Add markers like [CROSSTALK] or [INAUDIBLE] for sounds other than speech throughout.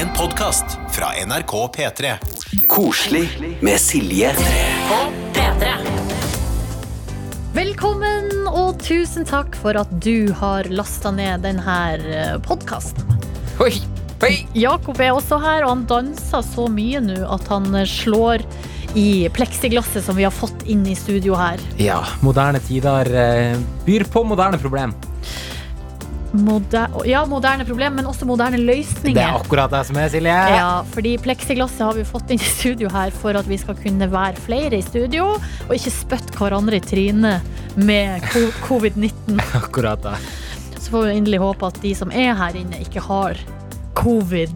En podkast fra NRK P3. Koselig med Silje. P3. Velkommen, og tusen takk for at du har lasta ned denne podkasten. Oi, oi. Jakob er også her, og han danser så mye nå at han slår i pleksiglasset som vi har fått inn i studio her. Ja, moderne tider eh, byr på moderne problem. Moder ja, moderne problem, men også moderne løsninger. Det er akkurat det som er, Silje. Ja, fordi pleksiglasset har vi fått inn i studio her for at vi skal kunne være flere i studio, og ikke spytte hverandre i trynet med covid-19. [LAUGHS] Akkurat det. Så får vi inderlig håpe at de som er her inne, ikke har covid.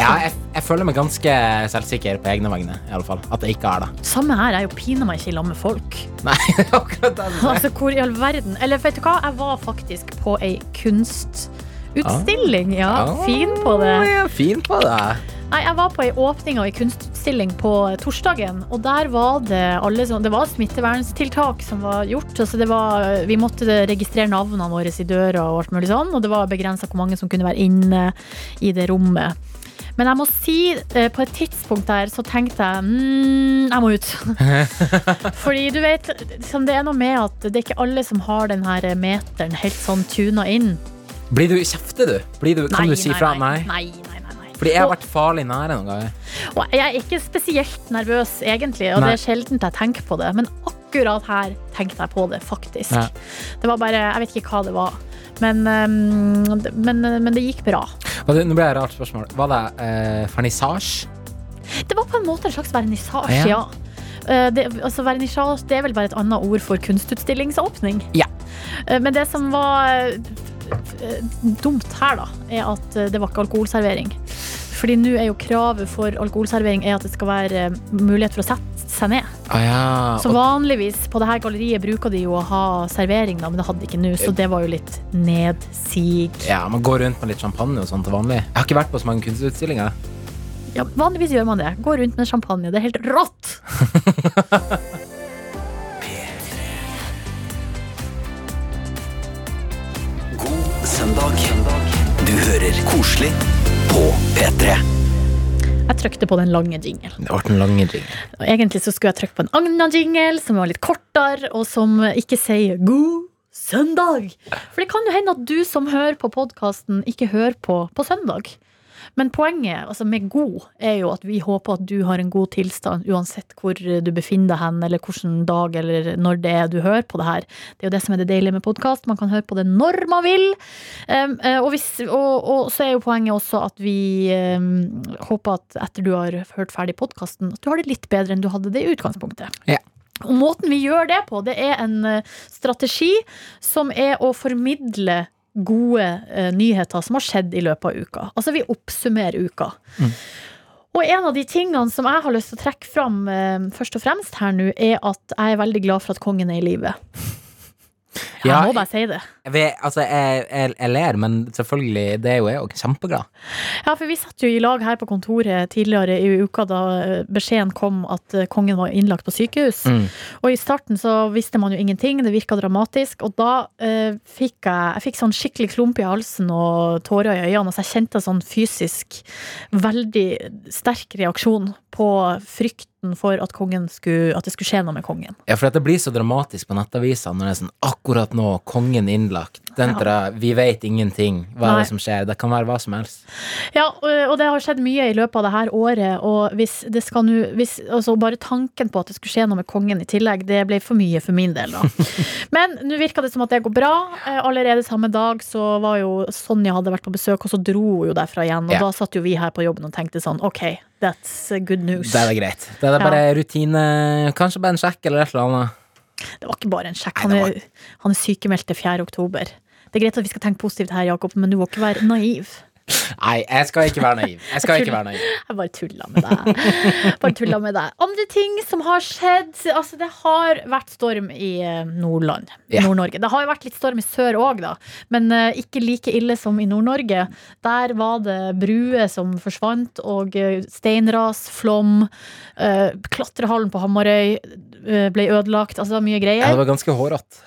Ja, jeg, jeg føler meg ganske selvsikker på egne vegne, i alle fall. At jeg ikke har det. Samme her, jeg er jo meg ikke i lag med folk. Nei, [LAUGHS] akkurat det. som er. Altså, hvor i all verden Eller vet du hva, jeg var faktisk på ei kunstutstilling. Ja, Ah, fin på det. Ja, fin på det. Nei, jeg var på ei åpning av ei kunstutstilling på torsdagen, og der var det alle sånn Det var smitteverntiltak som var gjort. Altså det var, vi måtte registrere navnene våre i døra og alt mulig sånn, og det var begrensa hvor mange som kunne være inne i det rommet. Men jeg må si, eh, på et tidspunkt der så tenkte jeg mm, jeg må ut. [LAUGHS] Fordi du vet, det er noe med at det er ikke alle som har den her meteren helt sånn tuna inn. Blir du kjefter, du? Blir du, kan Nei, du si fra? Nei. Nei, nei, nei, nei. Fordi jeg har vært farlig nære noen ganger. Og jeg er ikke spesielt nervøs, egentlig, og det er sjelden jeg tenker på det. Men akkurat her tenkte jeg på det, faktisk. Ja. Det var bare Jeg vet ikke hva det var. Men, um, men, men det gikk bra. Det, nå ble det et rart spørsmål. Var det eh, vernissasje? Det var på en måte en slags vernissasje, Ja. ja. Eh, Det, altså, vernissasje det er vel bare et annet ord for kunstutstillingsåpning. Ja. Eh, Men det som var eh, dumt her, da, er at det var ikke alkoholservering. Fordi nå er jo kravet for alkoholservering er at det skal være mulighet for å sette seg ned. Ah, ja. Så vanligvis på det her galleriet bruker de jo å ha servering, da, men det hadde de ikke nå, så det var jo litt nedsig. ja, man går rundt med litt champagne og sånn til vanlig. Jeg har ikke vært på så mange kunstutstillinger. Ja, vanligvis gjør man det. Går rundt med champagne. Det er helt rått! [LAUGHS] God søndag. Du hører Koselig på P3. Jeg trykte på den lange jingelen. Det ble den lange jingle. Og Egentlig så skulle jeg trykke på en annen jingle som var litt kortere, og som ikke sier 'god søndag'. For det kan jo hende at du som hører på podkasten, ikke hører på på søndag. Men poenget altså med god er jo at vi håper at du har en god tilstand uansett hvor du befinner deg hen, eller hvilken dag eller når det er du hører på det her. Det er jo det som er det deilige med podkast. Man kan høre på det når man vil. Um, og, hvis, og, og så er jo poenget også at vi um, håper at etter du har hørt ferdig podkasten, at du har det litt bedre enn du hadde det i utgangspunktet. Ja. Og måten vi gjør det på, det er en eh, strategi som er å formidle gode eh, nyheter som har skjedd i løpet av uka. Altså vi oppsummerer uka. Og en av de tingene som jeg har lyst til å trekke fram eh, først og fremst her nå, er at jeg er veldig glad for at kongen er i live. Jeg Ja, må bare si det. Jeg, altså, jeg, jeg, jeg ler, men selvfølgelig, det er jo jeg òg kjempeglad. Ja, for vi satt jo i lag her på kontoret tidligere i uka da eh, beskjeden kom at eh, kongen var innlagt på sykehus. Mm. Og i starten så visste man jo ingenting, det virka dramatisk. Og da eh, fikk jeg, jeg fikk sånn skikkelig klump i halsen og tårer i øynene. Altså jeg kjente sånn fysisk veldig sterk reaksjon på frykten for at, skulle, at det skulle skje noe med kongen. Ja, for det blir så dramatisk på nettavisene når det er sånn akkurat nå, kongen innlagt. Den Ja. der, vi vet ingenting. Hva er det som skjer? Det kan være hva som helst. Ja, og, det har skjedd mye i løpet av det her året, og hvis det skal nå altså Bare tanken på at det skulle skje noe med kongen i tillegg, det ble for mye for min del, da. [LAUGHS] Men nå virker det som at det går bra. Eh, Allerede samme dag så var jo Sonja hadde vært på besøk, og så dro hun jo derfra igjen. Og Ja. da satt jo vi her på jobben og tenkte sånn OK, that's good news. Det er greit. Det er bare rutine, kanskje bare en sjekk eller et eller annet. Det var ikke bare en sjekk. Han han er sykemeldt til 4. oktober. Det er greit at vi skal tenke positivt her, Jakob, men du må ikke være naiv. Nei, jeg skal ikke være naiv. Jeg skal ikke være naiv. Jeg bare tulla med deg. Bare tulla med deg. Andre ting som har skjedd Altså, det har vært storm i eh, Nordland. Yeah. Nord-Norge. Det har jo vært litt storm i sør òg, da. Men uh, ikke like ille som i Nord-Norge. Der var det bruer som forsvant, og eh, steinras, flom. Uh, klatrehallen på Hamarøy ble ødelagt. Altså, det var mye Ja, det var ganske hårete.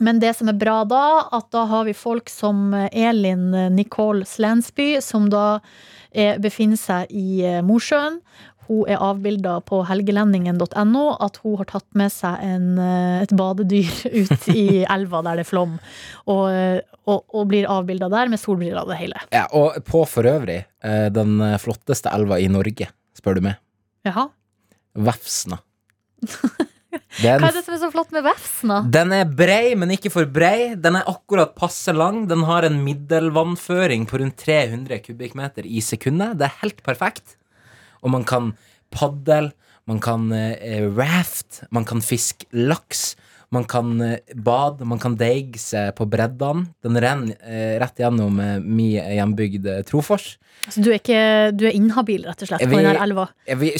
Men det som er bra da, at da har vi folk som Elin Nicole Slansby, som da er, befinner seg i eh, Mosjøen. Hun er avbilda på helgelendingen.no at hun har tatt med seg en, eh, et badedyr [LAUGHS] ut i elva der det er flom, og, eh, og, og blir avbilda der med solbriller og det hele. Ja, og på for øvrig eh, den flotteste elva i Norge, spør du meg. Jaha. Vefsna. Det Hva er det som er så flott med vefsna? Den er brei, men ikke for brei. Den er akkurat passe lang. Den har en middelvannføring på rundt 300 kubikkmeter i sekundet. Det er helt perfekt. Og man kan padle, man kan eh, raft, man kan fiske laks. Man kan eh, bade, man kan deige seg på breddene. Den renner eh, rett gjennom eh, min hjembygd Trofors. Så du er, ikke, du er inhabil, rett og slett, på Vi- den her elva?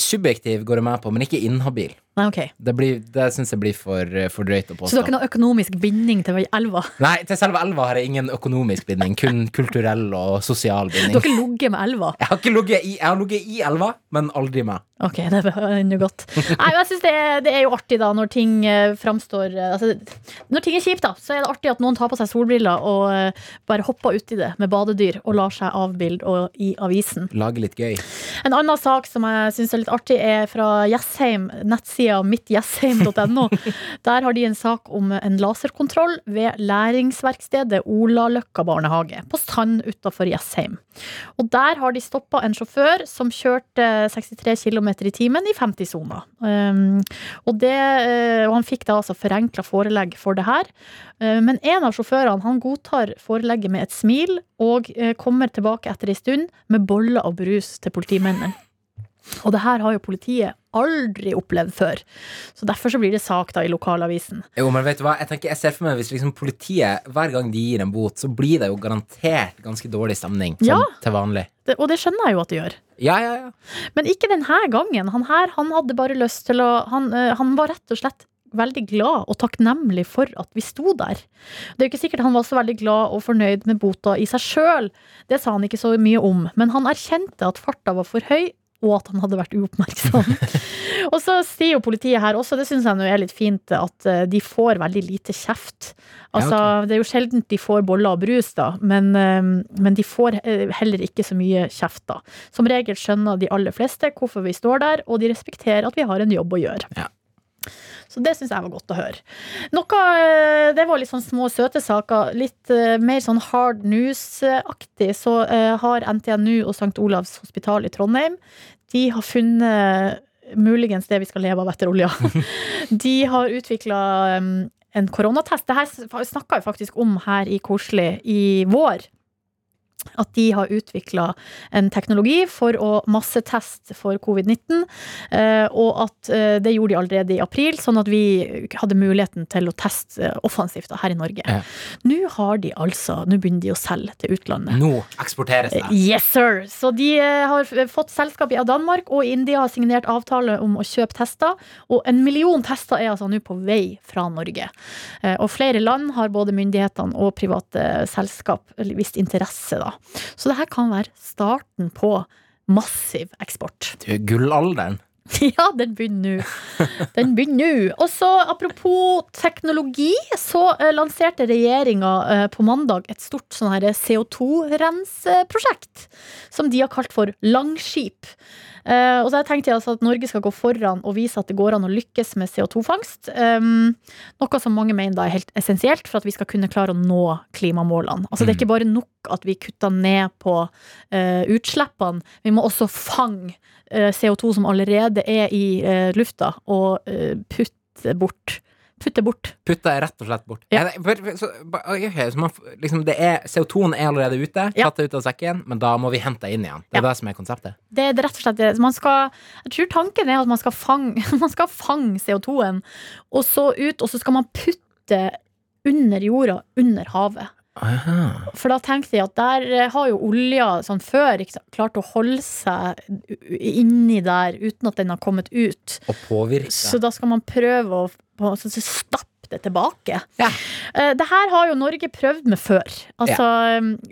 Subjektiv går jeg med på, men ikke inhabil. Nei, okay. Det, blir- det syns jeg blir for, for drøyt å Så du har ikke noe økonomisk binding til elva? [LAUGHS] Nei, til selve elva har jeg ingen økonomisk binding, kun [LAUGHS] kulturell og sosial Du binding. har ikke ligget med elva? Jeg har ikke ligget i, i elva, men aldri med. Ok, det er jo godt. Nei, men jeg synes det, det er jo artig, da, når ting framstår altså, Når ting er kjipt, da, så er det artig at noen tar på seg solbriller og eh, bare hopper uti det med badedyr og lar seg avbilde i avisen. Lage litt gøy. En annen sak som jeg syns er litt artig, er fra Jessheim, nettsida mittjessheim.no. [LAUGHS] Der har de en sak om en laserkontroll ved læringsverkstedet Olaløkka barnehage på Sand utafor Jessheim. Og der har de stoppa en sjåfør som kjørte 63 km i timen i 50-sona. Um, og, det, eh, og han fikk da altså forenkla forelegg for det her. Eh, Men en av sjåførene han godtar forelegget med et smil, og eh, kommer tilbake etter ei stund med boller og brus til politimennene. Og det her har jo politiet aldri opplevd før. Så derfor så blir det sak da i lokalavisen. Jo, men vet du hva? Jeg tenker, jeg ser for meg Hvis liksom politiet hver gang de gir en bot, så blir det jo garantert ganske dårlig stemning. Sånn Ja. til vanlig. Det, og det skjønner jeg jo at det gjør. Ja, ja, ja. Men ikke denne gangen. Han her han hadde bare lyst til å Han, eh, han var rett og slett veldig glad og takknemlig for at vi sto der. Det er jo ikke sikkert han var så veldig glad og fornøyd med bota i seg sjøl. Det sa han ikke så mye om. Men han erkjente at farta var for høy, og at han hadde vært uoppmerksom. [LAUGHS] og så sier jo politiet her også, det syns jeg nå er litt fint, at eh, de får veldig lite kjeft. Altså, Ja, Det er jo sjelden de får boller og brus, da, men, eh, men de får eh, heller ikke så mye kjeft, da. Som regel skjønner de aller fleste hvorfor vi står der, og de respekterer at vi har en jobb å gjøre. Ja. Så det syns jeg var godt å høre. Noe, eh, Det var litt sånn små, søte saker. Litt eh, mer sånn hard news-aktig. Så eh, har NTNU og St. Olavs hospital i Trondheim De har funnet muligens det vi skal leve av etter olja. [LAUGHS] De har utvikla en koronatest. Det her snakka vi faktisk om her i Koselig i vår. At de har utvikla en teknologi for å masseteste for covid-19. eh, Og at eh, det gjorde de allerede i april, sånn at vi hadde muligheten til å teste offensivt her i Norge. Ja. Nå har de altså Nå begynner de å selge til utlandet. Nå eksporteres det. Yes, sir! Så de eh, har fått selskap i Danmark, og India har signert avtale om å kjøpe tester. Og en million tester er altså nå på vei fra Norge. Eh, Og flere land har både myndighetene og private selskap vist interesse, da. Så det her kan være starten på massiv eksport. Du, Gullalderen. [LAUGHS] Ja, den begynner nå. Den begynner nå. Og så, apropos teknologi, så eh, lanserte regjeringa eh, på mandag et stort sånn CO2-renseprosjekt. Som de har kalt for Langskip. Eh, og så tenkte jeg altså at Norge skal gå foran og vise at det går an å lykkes med CO2-fangst. Um, noe som mange mener er helt essensielt for at vi skal kunne klare å nå klimamålene. Altså Det er ikke bare nok at vi kutter ned på eh, utslippene, vi må også fange eh, CO2 som allerede er i lufta, og putte bort. Putte bort. Putta jeg rett og slett bort. Ja. Liksom, det er, CO2-en er allerede ute, Ja. tatt det ut av sekken, men da må vi hente det inn igjen. Det er det som er konseptet. Det er rett og slett det. Man skal, jeg tror tanken er at man skal fange, [LAUGHS] man skal fange CO2-en, og så ut, og så skal man putte under jorda, under havet. Aha. For da tenkte jeg at der eh, har jo olja sånn før sant, klart å holde seg inni der uten at den har kommet ut. Så da skal man prøve å på- så- så stappe det tilbake. Ja. Uh, det her har jo Norge prøvd med før. Altså,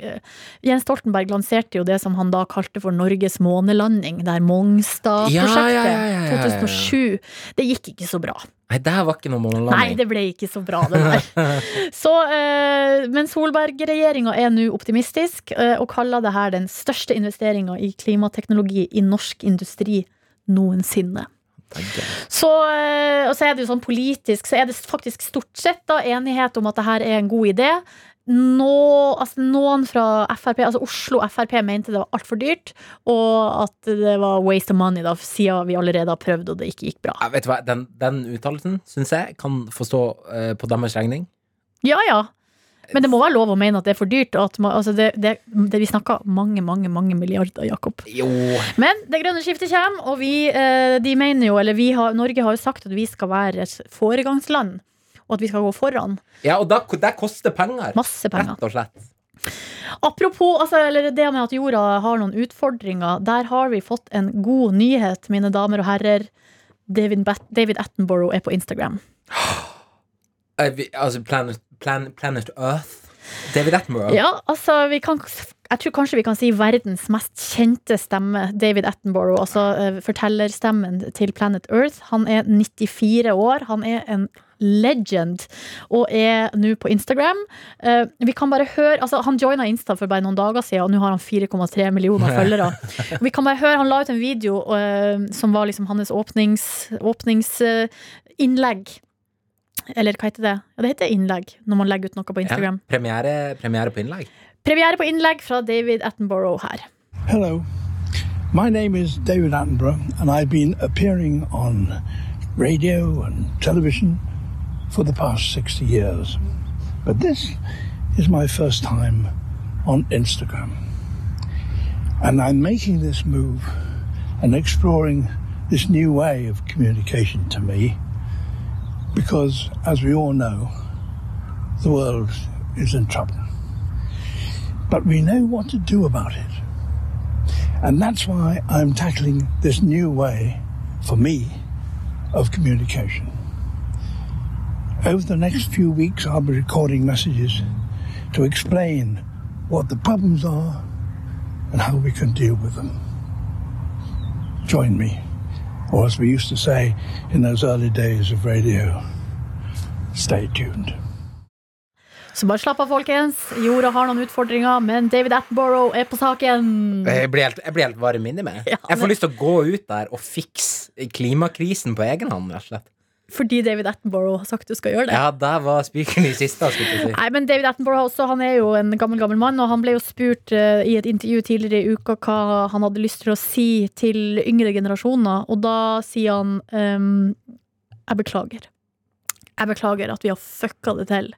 eh, Jens Stoltenberg lanserte jo det som han da kalte for Norges månelanding. Det her Mongstad-prosjektet. Ja, ja, ja, ja, ja, ja. 2007. Det gikk ikke så bra. Nei, det her var ikke noe månelanding. Nei, det ble ikke så bra, det der. [LAUGHS] Så, uh, men Solberg-regjeringa er nå optimistisk og kaller det her den største investeringa i klimateknologi i norsk industri noensinne. Så, eh, og så er det jo sånn politisk Så er det faktisk stort sett da enighet om at det her er en god idé. Nå, altså noen fra Frp, altså Oslo Frp mente det var altfor dyrt, og at det var waste of money, da, siden vi allerede har prøvd og det ikke gikk bra. Ja, vet du hva, Den, den uttalelsen syns jeg kan få stå uh, på deres regning. Ja, ja. Men det må være lov å mene at det er for dyrt. Man, altså det, det, det, vi snakker mange, mange mange milliarder, Jakob. Jo Men det grønne skiftet kommer, og vi, eh, de mener jo, eller vi har, Norge har jo sagt at vi skal være et foregangsland. Og at vi skal gå foran. Ja, og da, det koster penger. Masse penger. Rett og slett. Apropos altså, eller det med at jorda har noen utfordringer. Der har vi fått en god nyhet, mine damer og herrer. David, David Attenborough er på Instagram. [GASPS] Vi, altså Planet, plan, Planet Earth. David Attenborough. Ja, altså vi kan Jeg tror kanskje vi kan si verdens mest kjente stemme, David Attenborough. Altså uh, fortellerstemmen til Planet Earth. Han er 94 år. Han er en legend og er nå på Instagram. Uh, vi kan bare høre altså Han joina Insta for bare noen dager siden, og nå har han 4,3 millioner [LAUGHS] følgere. Vi kan bare høre Han la ut en video uh, som var liksom hans åpnings, åpningsinnlegg. Eller hva heter det? Ja, det heter innlegg når man legger ut noe på Instagram. Ja, premiere, premiere på innlegg. Premiere på innlegg fra David Attenborough her. Hello. My name is David Attenborough, and I've been appearing on radio and television for the past 60 years. But this is my first time on Instagram. And I'm making this move and exploring this new way of communication to me because, as we all know, the world is in trouble. But we know what to do about it. And that's why I'm tackling this new way, for me, of communication. Over the next few weeks, I'll be recording messages to explain what the problems are and how we can deal with them. Join me, or as we used to say in those early days of radio, stay tuned. Så bare slapp av, folkens. Jorda har noen utfordringer, men David Attenborough er på saken. Jeg blir helt, jeg blir helt varm inni meg. Ja, Jeg får lyst til å gå ut der og fikse klimakrisen på egen hånd, rett og slett. Fordi David Attenborough har sagt du skal gjøre det. Ja, der var spikeren i siste. si. Nei, men David Attenborough også, han er jo en gammel gammel mann, og han ble jo spurt uh, i et intervju tidligere i uka hva han hadde lyst til å si til yngre generasjoner, og da sier han um, jeg beklager. Jeg beklager at vi har fucka det til.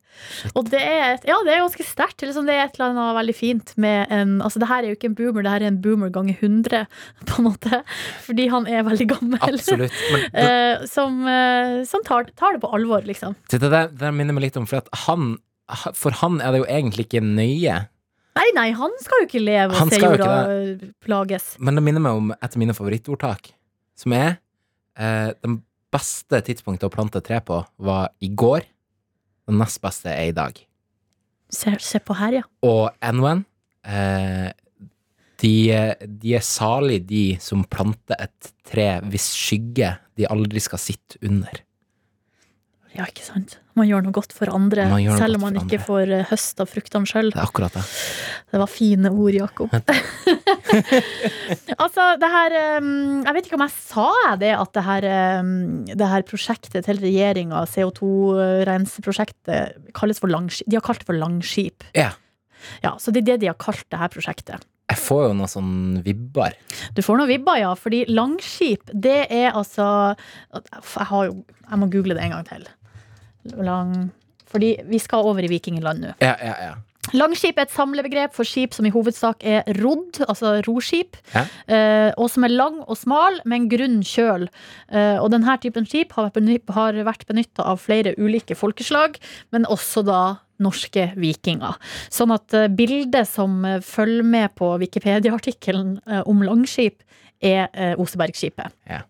Og det er, et, ja, det er ganske sterkt. Liksom det er et eller annet veldig fint med en Altså, det her er jo ikke en boomer, det her er en boomer ganger 100, på en måte. Fordi han er veldig gammel. Absolutt. [LAUGHS] Det, Eh, som eh, som tar, tar det på alvor, liksom. det, det, der- det der minner meg litt om, for han For han er det jo egentlig ikke nøye. Nei, nei, han skal jo ikke leve og se jorda plages. Men det minner meg om et av mine favorittordtak, som er eh, Den beste tidspunktet å plante tre på var i går. Det nest beste er i dag. Se, se på her, ja. Og N1 eh, de, de er salig, de som planter et tre hvis skygge de aldri skal sitte under. Ja, ikke sant? Man gjør noe godt for andre, selv om man ikke andre. får høst høsta fruktene sjøl. Det er akkurat det. Det var fine ord, Jakob. [LAUGHS] [LAUGHS] altså, det her um, Jeg vet ikke om jeg sa det, at det her, um, det her prosjektet til regjeringa, CO2-renseprosjektet, kalles for langskip. De har kalt det for Langskip. Ja. Ja, så det er det de har kalt det her prosjektet. Jeg får jo noen sånn vibber. Du får noen vibber, ja. Fordi langskip, det er altså Jeg, har jo, jeg må google det en gang til. Lang Fordi vi skal over i vikingland nå. Ja, ja, ja. Langskip er et samlebegrep for skip som i hovedsak er rodd, altså roskip, Ja. eh, og som er lang og smal, med en grunn kjøl. Eh, og denne typen skip har vært beny- benytta av flere ulike folkeslag, men også da norske vikinger. Sånn at eh, bildet som følger med på Wikipedia-artikkelen om Langskip, er Osebergskipet. Ja.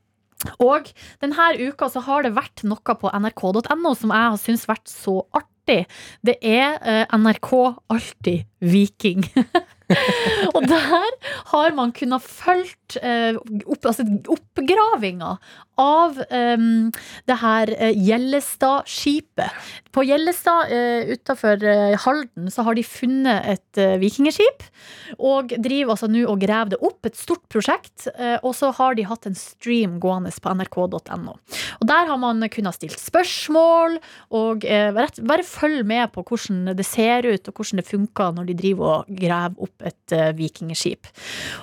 Og denne uka så har det vært noe på nrk.no som jeg har syntes vært så artig. Det er eh, NRK Alltid Viking. [LAUGHS] og der har man kunnet fulgt eh, opp, altså oppgravinga av um, det her Gjellestadskipet. Gjellestad-skipet. På Gjellestad uh, utafor eh, Halden så har de funnet et uh, vikingskip. Og driver altså nå og graver det opp, et stort prosjekt. Uh, og så har de hatt en stream gående på nrk.no. Og der har man kunnet stilt spørsmål, og uh, rett, bare følg med på hvordan det ser ut, og hvordan det funker når de driver og graver opp et eh, vikingskip.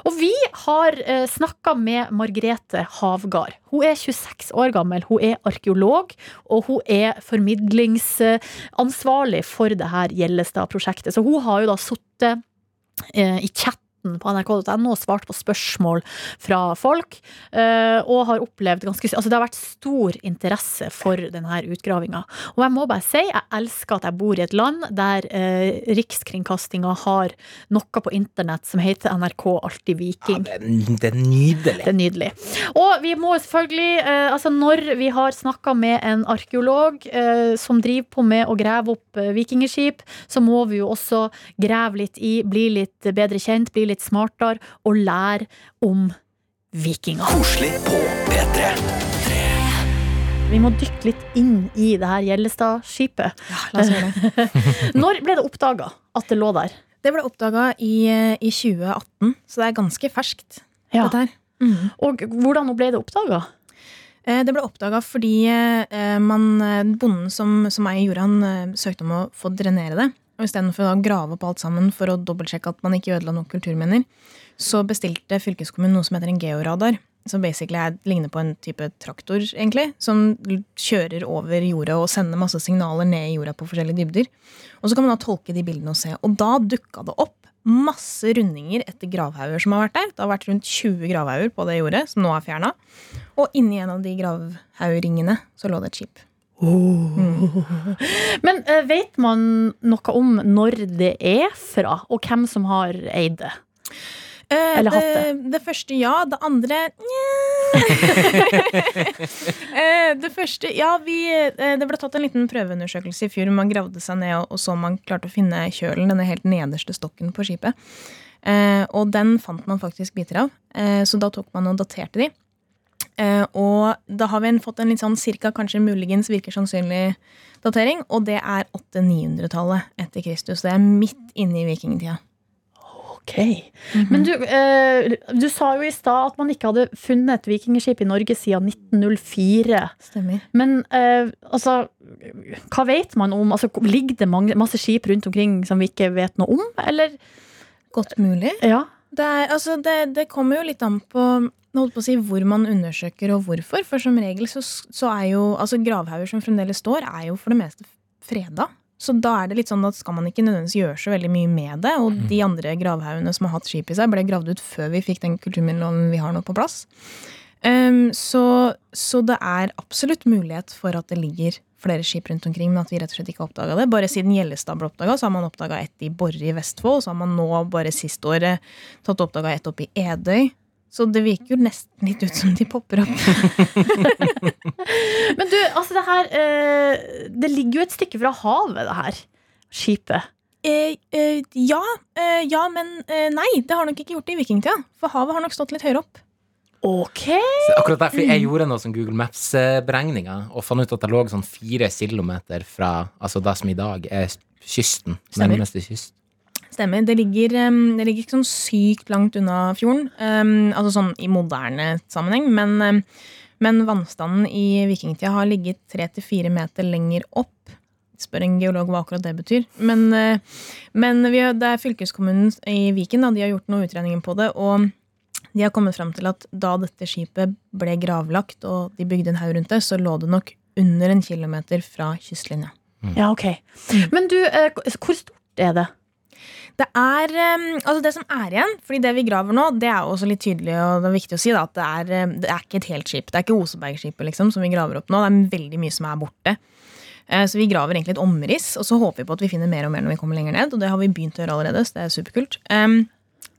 Og vi har uh, snakka med Margrethe Havgard. Hun er 26 år gammel, hun er arkeolog, og hun er formidlingsansvarlig for det her Gjellestad-prosjektet. Så hun har jo da sittet eh, i chat på nrk.no og svart på spørsmål fra folk. eh, Og har opplevd ganske Altså, det har vært stor interesse for denne utgravinga. Og jeg må bare si, jeg elsker at jeg bor i et land der eh, Rikskringkastinga har noe på internett som heter NRK Alltid Ja, Viking. det, er, det er nydelig. Det er nydelig. Og vi må selvfølgelig, eh, altså når vi har snakka med en arkeolog eh, som driver på med å grave opp eh, vikingskip, så må vi jo også grave litt i, bli litt bedre kjent, bli litt smartere og lære om vikinger. Koselig på P3. Vi må dykke litt inn i det her Gjellestad-skipet. La oss gjøre det. [LAUGHS] Når ble det oppdaga at det lå der? Det ble oppdaga i, i 2018, så det er ganske ferskt. Ja. Dette her. Mm. Og hvordan ble det oppdaga? Eh, Det ble oppdaga fordi eh, man, eh, bonden som, som eier jorda, han søkte om å få drenere det. Og istedenfor å grave opp alt sammen for å dobbeltsjekke at man ikke ødela noen kulturminner, så bestilte fylkeskommunen noe som heter en georadar. Som basically er, ligner på en type traktor, egentlig. Som kjører over jorda og sender masse signaler ned i jorda på forskjellige dybder. Og så kan man da tolke de bildene og se. Og da dukka det opp masse rundinger etter gravhauger som har vært der. Det har vært rundt 20 gravhauger på det jordet, som nå er fjerna. Og inni en av de gravhaugringene så lå det et skip. [LAUGHS] Men eh, vet man noe om når det er fra, og hvem som har eid det? Eh, Eller hatt det, det første ja. Det andre [LAUGHS] eh, Det første Ja, vi, eh, det ble tatt en liten prøveundersøkelse i fjor. Man gravde seg ned og, og så man klarte å finne kjølen, denne helt nederste stokken på skipet. Eh, og den fant man faktisk biter av, så da tok man og daterte de. Eh, og da har vi fått en litt sånn cirka, kanskje muligens virker sannsynlig datering, og det er 800-900-tallet etter Kristus. Det er midt inne i vikingtida. Ok. Men du, eh, du sa jo i stad at man ikke hadde funnet et vikingskip i Norge siden 1904. Stemmer. Men eh, altså, hva vet man om altså, Ligger det mange, masse skip rundt omkring som vi ikke vet noe om, eller? Godt mulig. Ja. Det, er, altså, det, det kommer jo litt an på holdt på å si, hvor man undersøker og hvorfor. For som regel så, så er jo altså gravhauger som fremdeles står, er jo for det meste freda. Så da er det litt sånn at skal man ikke nødvendigvis gjøre så veldig mye med det. Og de andre gravhaugene som har hatt skip i seg, ble gravd ut før vi fikk den kulturminneloven vi har nå på plass. Um, så, så det er absolutt mulighet for at det ligger flere skip rundt omkring, men at vi rett og slett ikke har oppdaga det. Bare siden Gjellestad ble oppdaga, så har man oppdaga ett i Borre i Vestfold. Så har man nå bare sist året tatt oppdaga ett oppe i Edøy. Så det virker jo nesten litt ut som de popper opp. [LAUGHS] Men du, altså det her eh, Det ligger jo et stykke fra havet, det her skipet. Eh, eh, ja, eh, ja, men eh, nei. Det har nok ikke gjort det i vikingtida. For havet har nok stått litt høyere opp. Ok. Så akkurat derfor Jeg gjorde noe som Google Maps-beregninger og fant ut at det lå sånn fire kilometer fra altså det som i dag er kysten. Stemmer. Nærmeste kyst. Stemmer. Det ligger, det ligger ikke sånn sykt langt unna fjorden. Um, altså sånn i moderne sammenheng. Men, um, men vannstanden i vikingtida har ligget tre til fire meter lenger opp. Spør en geolog hva akkurat det betyr. Men, uh, men vi, har- det er fylkeskommunen i Viken da, de har gjort noen utregninger på det. Og de har kommet fram til at da dette skipet ble gravlagt og de bygde en haug rundt det, så lå det nok under en kilometer fra kystlinja. Ja, ok. Men du, eh, hvor stort er det? Det er um, altså det som er igjen, fordi det vi graver nå, det er også litt tydelig og det er viktig å si da, at det er, um, det er ikke et helt skip. Det er ikke Osebergskipet liksom, som vi graver opp nå. Det er veldig mye som er borte. Eh, Så vi graver egentlig et omriss, og så håper vi på at vi finner mer og mer når vi kommer lenger ned. Og det har vi begynt å gjøre allerede, så det er superkult. Um,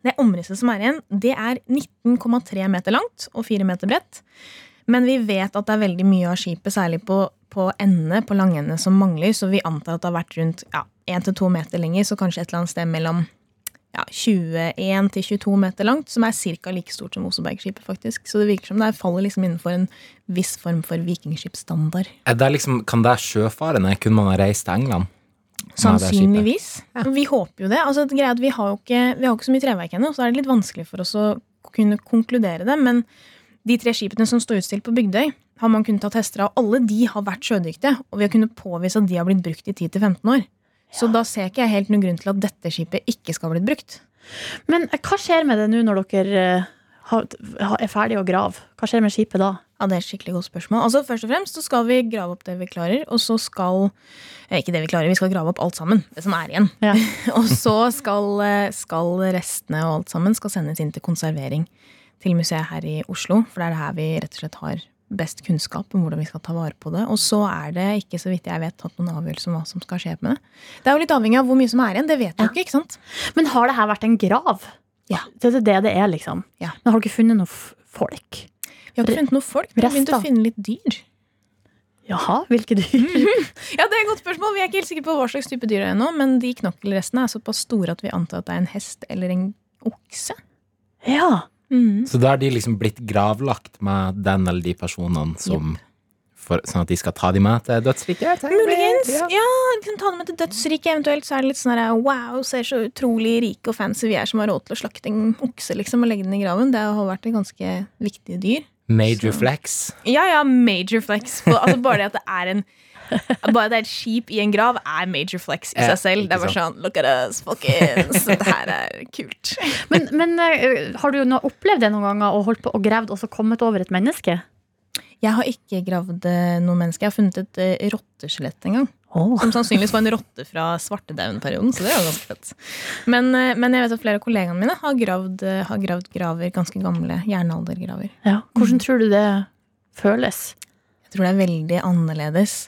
Det omrisset som er igjen, det er 19,3 meter langt og 4 meter bredt. Men vi vet at det er veldig mye av skipet, særlig på, på endene, på langende, som mangler. Så vi antar at det har vært rundt ja, 1-2 meter lenger, så kanskje et eller annet sted mellom ja, 21 til 22 meter langt, som er ca. like stort som Osebergskipet, faktisk. Så det virker som det faller liksom innenfor en viss form for vikingskipsstandard. Er liksom, kan det sjøfarende? Kunne man ha reist til England? Sannsynligvis. Ja. Vi håper jo det. Altså, det er at vi har jo ikke, vi har jo ikke så mye treverk ennå, så er det litt vanskelig for oss å kunne konkludere det. Men de tre skipene som står utstilt på Bygdøy, har man kunnet ta tester av. Alle de har vært sjødyktige, og vi har kunnet påvise at de har blitt brukt i 10-15 år. Så da ser ikke jeg helt noen grunn til at dette skipet ikke skal ha blitt brukt. Men eh, hva skjer med det nå når dere eh, er ferdige å grave? Hva skjer med skipet da? Ja, Det er et skikkelig godt spørsmål. Altså Først og fremst så skal vi grave opp det vi klarer, og så skal eh, Ikke det vi klarer, vi skal grave opp alt sammen. Det som er igjen. Ja. [LAUGHS] og så skal, skal restene og alt sammen skal sendes inn til konservering til museet her i Oslo. For det er her vi rett og slett har best kunnskap om hvordan vi skal ta vare på det. Og så er det ikke, så vidt jeg vet, tatt noen avgjørelse om hva som skal skje med det. Det er jo litt avhengig av hvor mye som er igjen. Det vet du ja. ikke, ikke sant? Men har det her vært en grav? Ja. Det er det det er, liksom. Ja. Men har dere funnet noe folk? Vi har ikke funnet noe folk. Vi har begynt å finne litt dyr. Jaha, hvilke dyr? Ja, det er et godt spørsmål. Vi er ikke helt sikre på hva slags type dyr det er ennå, men de knokkelrestene er såpass store at vi antar at det er en hest eller en okse. Ja. Så da har de liksom blitt gravlagt med den eller de personene som for, Sånn at de skal ta de med til dødsriket? Muligens. Ja. Ja, kan ta dem med til dødsriket. Eventuelt så er det litt sånn her wow, ser så utrolig rike og fancy vi er som har råd til å slakte en okse liksom og legge den i graven. Det har vært et ganske viktig dyr. Major flex. Ja, ja, major flex. Altså bare det at det er en [LAUGHS] bare det er et skip i en grav, er major flex i seg selv. Det er bare sånn Look at us, folkens. [LAUGHS] Dette her er kult. Men, men eh, har du opplevd det noen ganger og holdt på og gravd og så kommet over et menneske? Jeg har ikke gravd eh, noe menneske. Jeg har funnet et eh, rotteskjelett en gang. Som sannsynligvis var en rotte fra svartedauden-perioden. Så det var ganske fett. Men, men jeg vet at flere av kollegaene mine har gravd, har gravd graver, ganske gamle jernaldergraver. Ja. Hvordan tror du det føles? Jeg tror det er veldig annerledes.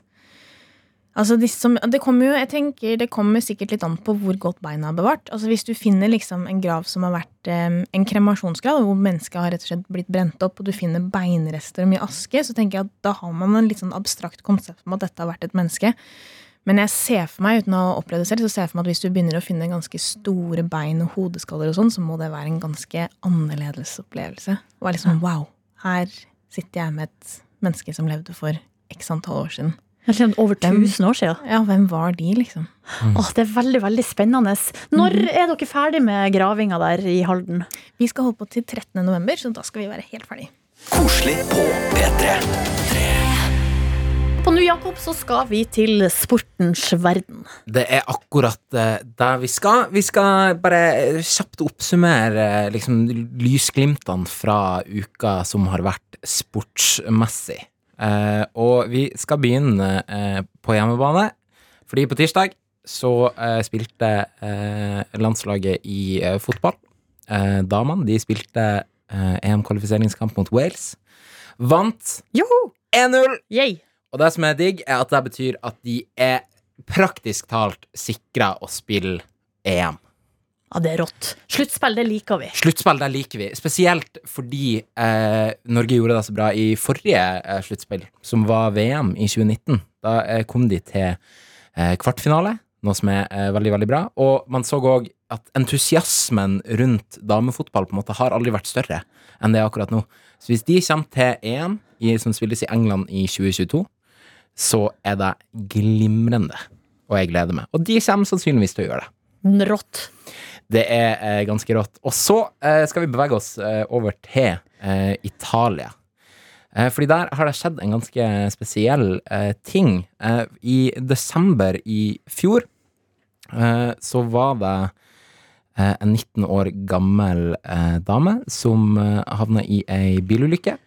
Altså, de som, det kommer jo, jeg tenker det kommer sikkert litt an på hvor godt beina er bevart. Altså, hvis du finner liksom en grav som har vært eh, en kremasjonsgrav, hvor mennesket har rett og slett blitt brent opp, og du finner beinrester og mye aske, så tenker jeg at da har man en litt sånn abstrakt konsept om at dette har vært et menneske. Men jeg ser for meg, uten å ha opplevd det selv, så ser jeg for meg at hvis du begynner å finne ganske store bein og hodeskaller og sånn, så må det være en ganske annerledes opplevelse. Og er liksom wow, her sitter jeg med et menneske som levde for x antall år siden. Over Hvem- 1000 år siden. Ja, hvem var de, liksom? Åh, det er veldig veldig spennende. Når er dere ferdig med gravinga der i Halden? Vi skal holde på til 13. november, så da skal vi være helt ferdig. Koselig på P3. På Nå, Jakob, så skal vi til sportens verden. Det er akkurat eh, der vi skal. Vi skal bare kjapt oppsummere eh, liksom, lysglimtene fra uka som har vært sportsmessig. Eh, og vi skal begynne eh, på hjemmebane, fordi på tirsdag så eh, spilte eh, landslaget i eh, fotball. Eh, damene de spilte EM-kvalifiseringskamp mot Wales. Vant 1-0! Og det som er digg, er at det betyr at de er praktisk talt sikra å spille EM. Ja, det er rått. Sluttspill, det liker vi. Sluttspill, det liker vi. Spesielt fordi eh, Norge gjorde det så bra i forrige eh, sluttspill, som var VM i 2019. Da eh, kom de til eh, kvartfinale, noe som er eh, veldig, veldig bra. Og man så òg at entusiasmen rundt damefotball på en måte har aldri vært større enn det er akkurat nå. Så hvis de kommer til EM, i, som spilles i England i 2022, så er det glimrende. Og jeg gleder meg. Og de kommer sannsynligvis til å gjøre det. Rått. Det er eh, ganske rått. Og så eh, skal vi bevege oss eh, over til Italia. Fordi der har det skjedd en ganske spesiell ting. I desember i fjor så var det en 19 år gammel dame som havna i ei bilulykke.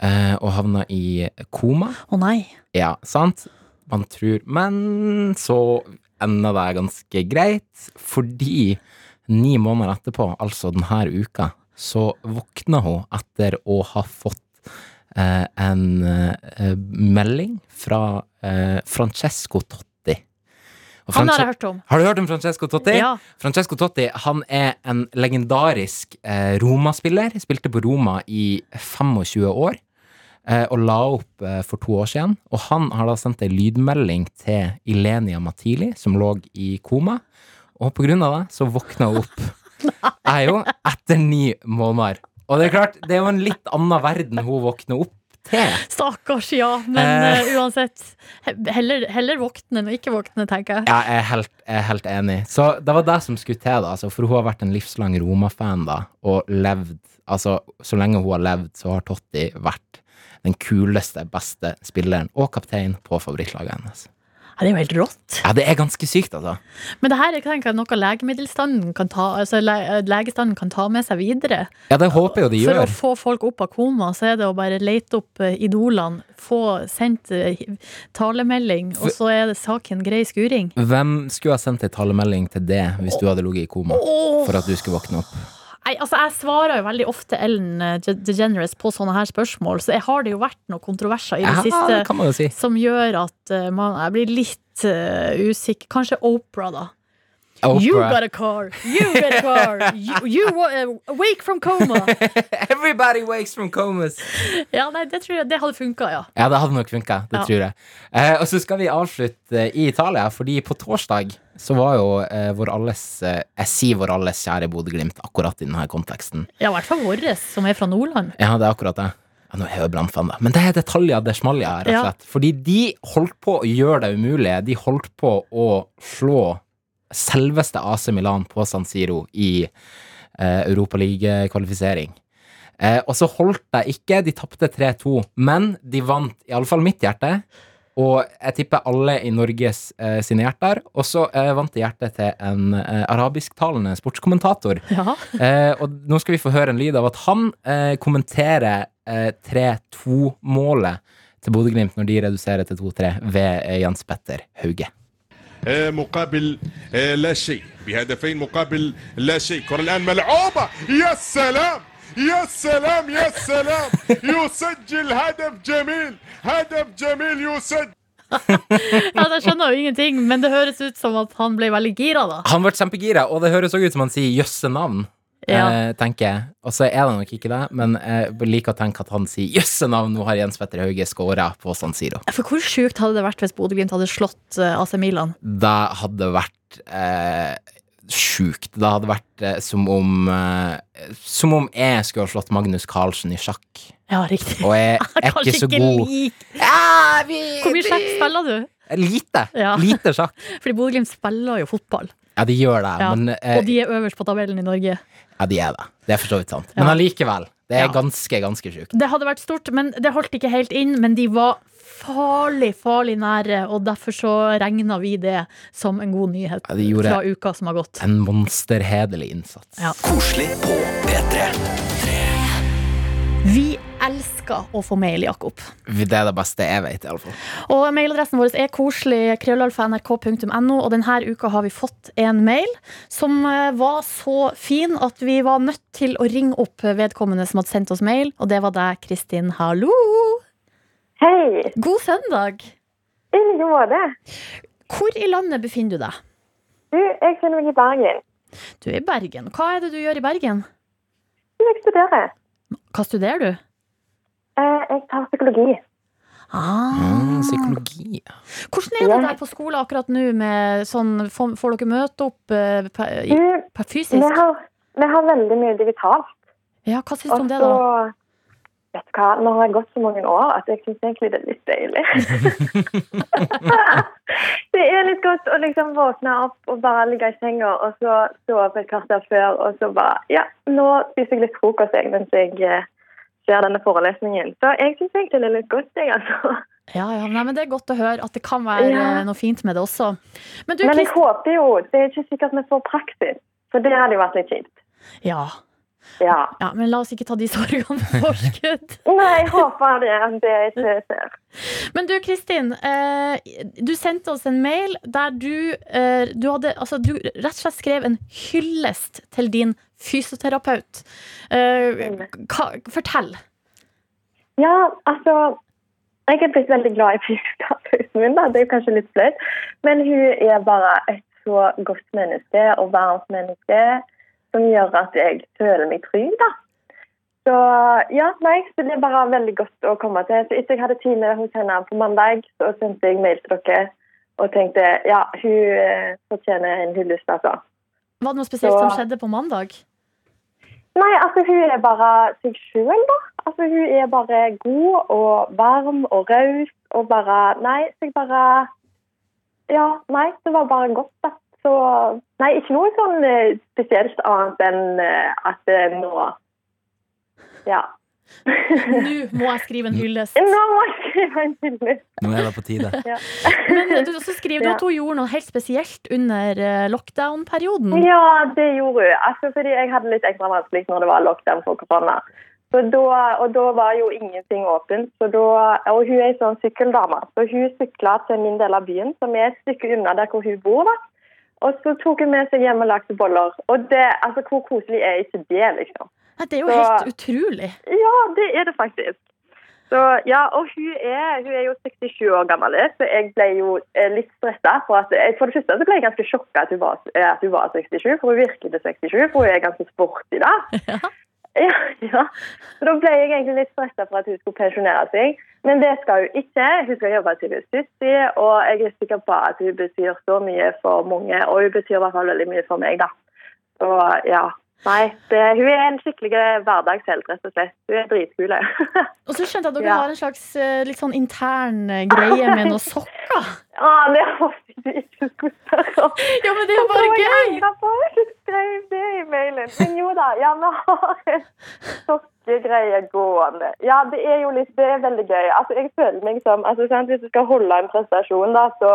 Eh, og havna i koma. Å nei. Ja, sant? Man tror Men så ender det er ganske greit, fordi ni måneder etterpå, altså denne uka, så våkna hun etter å ha fått eh, en eh, melding fra eh, Francesco Totti. Og Han har jeg hørt om. Har du hørt om Francesco Totti? Ja. Francesco Totti han er en legendarisk eh, Roma-spiller. Spilte på Roma i 25 år. Eh, og la opp eh, for to år siden. Og han har da sendt ei lydmelding til Ilenia Matili, som lå i koma. Og på grunn av det så våkna hun opp. Jeg [LAUGHS] jo etter ni måneder. Og det er klart, det er jo en litt annen verden hun våkner opp til. Stakkars, ja. Men uh, uansett. Heller, heller våkne enn å ikke våkne, tenker jeg. Ja, jeg er helt, jeg er helt enig. Så det var det som skulle til, da. Altså, for hun har vært en livslang Roma-fan, da, og levd Altså, så lenge hun har levd, så har Totti vært den kuleste, beste spilleren og kaptein på favorittlaget hennes. Ja, det er jo helt rått. Ja, det er ganske sykt, altså. Men det her er tenker noe legemiddelstanden kan ta, altså le, legestanden kan ta med seg videre. Ja, det håper jo de For å få folk opp av koma, så er det å bare lete opp eh, idolene, få sendt eh, talemelding, og så er det saken grei skuring. Hvem skulle ha sendt ei talemelding til det hvis du hadde ligget i koma? For at du skulle våkne opp? Nei, altså Jeg svarer jo veldig ofte Ellen eh, DeGeneres på sånne her spørsmål, så jeg har det jo vært noen kontroverser i det Ja, siste det si. som gjør at eh, man, jeg blir litt uh, usikker. Kanskje Oprah, da. You got a car! You got a car! You, you uh, wake from coma! [LAUGHS] Everybody wakes from comas. Ja, nei, det tror jeg det hadde funka, ja. Ja, det hadde nok funka. Det Ja. tror jeg. Eh, og så skal vi avslutte i Italia, fordi på torsdag så var jo eh, vår alles eh, Jeg sier vår alles kjære Bodø-Glimt akkurat i denne konteksten. Ja, i hvert fall vår, som er fra Nordland. Ja, det er akkurat det. Ja, nå er jeg jo brannfan, da. Men det er detaljer det smaljer her, rett og Ja. Fordi de holdt på å gjøre det umulige. De holdt på å slå selveste AC Milan på San Siro i eh, Europaliga-kvalifisering. Eh, og så holdt det ikke. De tapte 3-2, men de vant iallfall mitt hjerte. Og jeg tipper alle i Norges eh, sine hjerter. Og så eh, vant de hjertet til en eh, arabisktalende sportskommentator. Ja. [LAUGHS] Eh, og nå skal vi få høre en lyd av at han eh, kommenterer eh, 3-2-målet til Bodø-Glimt når de reduserer til 2-3 ved eh, Jens Petter Hauge. آه، مقابل آه، لا شيء بهدفين مقابل لا شيء كرة الآن ملعوبة يا سلام يا سلام يا سلام يسجل هدف جميل هدف جميل يسجل ja, [LAUGHS] Jeg skjønner jo ingenting, men det høres ut som at han ble veldig gira, da. Han ble kjempegira, og det høres også ut som han sier 'jøsse navn'. Ja. Eh, tenker jeg. Og så er det nok ikke det, men jeg liker å tenke at han sier 'jøsse navn', nå har Jens Petter Hauge skåra på San Siro. For hvor sjukt hadde det vært hvis Bodø-Glimt hadde slått eh, AC Milan? Det hadde vært eh, sjukt. Det hadde vært eh, som om eh, Som om jeg skulle ha slått Magnus Carlsen i sjakk. Ja, riktig. Og jeg [LAUGHS] er ikke så god lik. ja, vi, Hvor mye sjakk spiller du? Lite. Ja. Lite sjakk. [LAUGHS] Fordi Bodø-Glimt spiller jo fotball, Ja, de gjør det, Ja, men eh, og de er øverst på tabellen i Norge. Ja, de er det. Det er for så vidt sant. Men allikevel. Det er Ja. ganske, ganske sjukt. Det hadde vært stort, men det holdt ikke helt inn. Men de var farlig, farlig nære, og derfor så regna vi det som en god nyhet Ja, de gjorde- fra uka som har gått. En monsterhederlig innsats. Ja. Koselig på P3. Vi elsker å få mail, Jakob. Det er det beste jeg vet, iallfall. Og mailadressen vår er koselig krøllalfa.nrk.no, og denne uka har vi fått en mail som eh, var så fin at vi var nødt til å ringe opp vedkommende som hadde sendt oss mail, og det var deg, Kristin. Hallo! Hei, God søndag! i like måte. Hvor i landet befinner du deg? Du, jeg finner meg i Bergen. Du er i Bergen. Hva er det du gjør i Bergen? Jeg studerer. Hva studerer du? Eh, jeg tar psykologi. Ah. Mm, psykologi. Hvordan er det Ja. der på skole akkurat nå? Med sånn, får, får dere møte opp uh, per, i- fysisk? vi har, vi har veldig mye digitalt. Ja, hva syns du om det, da? vet du hva, nå har jeg gått så mange år at jeg syns egentlig det er litt deilig. [LAUGHS] det er litt godt å liksom våkne opp og bare ligge i senga, og så sove et kvarter før, og så bare Ja, nå spiser jeg litt frokost jeg, mens jeg eh, ser denne forelesningen. Så jeg syns egentlig det er litt godt, jeg, altså. Ja, ja, nei, men Det er godt å høre at det kan være Ja. eh, noe fint med det også. Men du, Men jeg Christ... håper jo Det er ikke sikkert vi får praksis, for det hadde jo vært litt kjipt. ja, Ja. ja, men la oss ikke ta de sorgene på forskudd. [LAUGHS] Nei, jeg håper det det ikke ser. Men du, Kristin. Eh, du sendte oss en mail der du, eh, du hadde Altså, du rett og slett skrev en hyllest til din fysioterapeut. Eh, hva, fortell. Ja, altså Jeg er blitt veldig glad i fysioterapeuten min. da. Det er jo kanskje litt flaut. Men hun er bare et så godt menneske og varmt menneske som gjør at jeg føler meg trygg. da. Så ja, nei, så det er bare veldig godt å komme til. Så etter jeg hadde time hos henne på mandag, så sendte jeg mail til dere og tenkte ja, hun eh, fortjener en hyllest, altså. Var det noe spesielt Så- som skjedde på mandag? Nei, altså hun er bare seg sjøl, da. Altså Hun er bare god og varm og raus og bare Nei, så jeg bare Ja, nei, det var bare godt, da. Så Nei, ikke noe sånn eh, spesielt annet enn eh, at eh, nå Ja. [LAUGHS] Nå må jeg skrive en hyllest. Nå må jeg skrive en hyllest. Nå er det på tide. [LAUGHS] Men du, så skriver du at hun gjorde noe helt spesielt under lockdown-perioden. Ja, det gjorde hun. Altså, fordi jeg hadde litt ekstra vanskelig når det var lockdown for korona. Så da, og da var jo ingenting åpent. Så da, og hun er ei sånn sykkeldame. Så hun sykla til min del av byen, som er et stykke unna der hvor hun bor. da. Og så tok hun med seg hjem og lagde boller. Og det, altså, hvor koselig er ikke det, liksom? Ja, Det er jo Så- helt utrolig. Ja, det er det faktisk. Så ja, Og hun er, hun er jo 67 år gammel, så jeg ble jo eh, litt stressa. For, at, eh, for det første så ble jeg ganske sjokka at eh, at hun var 67, for hun virker til 67, for hun er ganske sporty da. [LAUGHS] Ja, ja. Så da ble jeg egentlig litt stressa for at hun skulle pensjonere seg. Men det skal hun ikke. Hun skal jobbe til hun er 70, og jeg er sikker på at hun betyr så mye for mange, og hun betyr i hvert fall veldig mye for meg, da. Så ja. Nei, det, hun er en skikkelig hverdagshelt, rett og slett. Hun er dritkul. [LAUGHS] Og så skjønte jeg at dere Ja. har en slags eh, litt sånn intern eh, greie med noen sokker. Ja, [LAUGHS] det håper jeg ikke skulle spørre om. Ja, men det er jo bare gøy! skrev det i mailen. Men jo da, ja, vi har en sokkegreie gående. Ja, det er jo litt, det er veldig gøy. Altså, jeg føler meg som, altså, sant, hvis du skal holde en prestasjon da, så,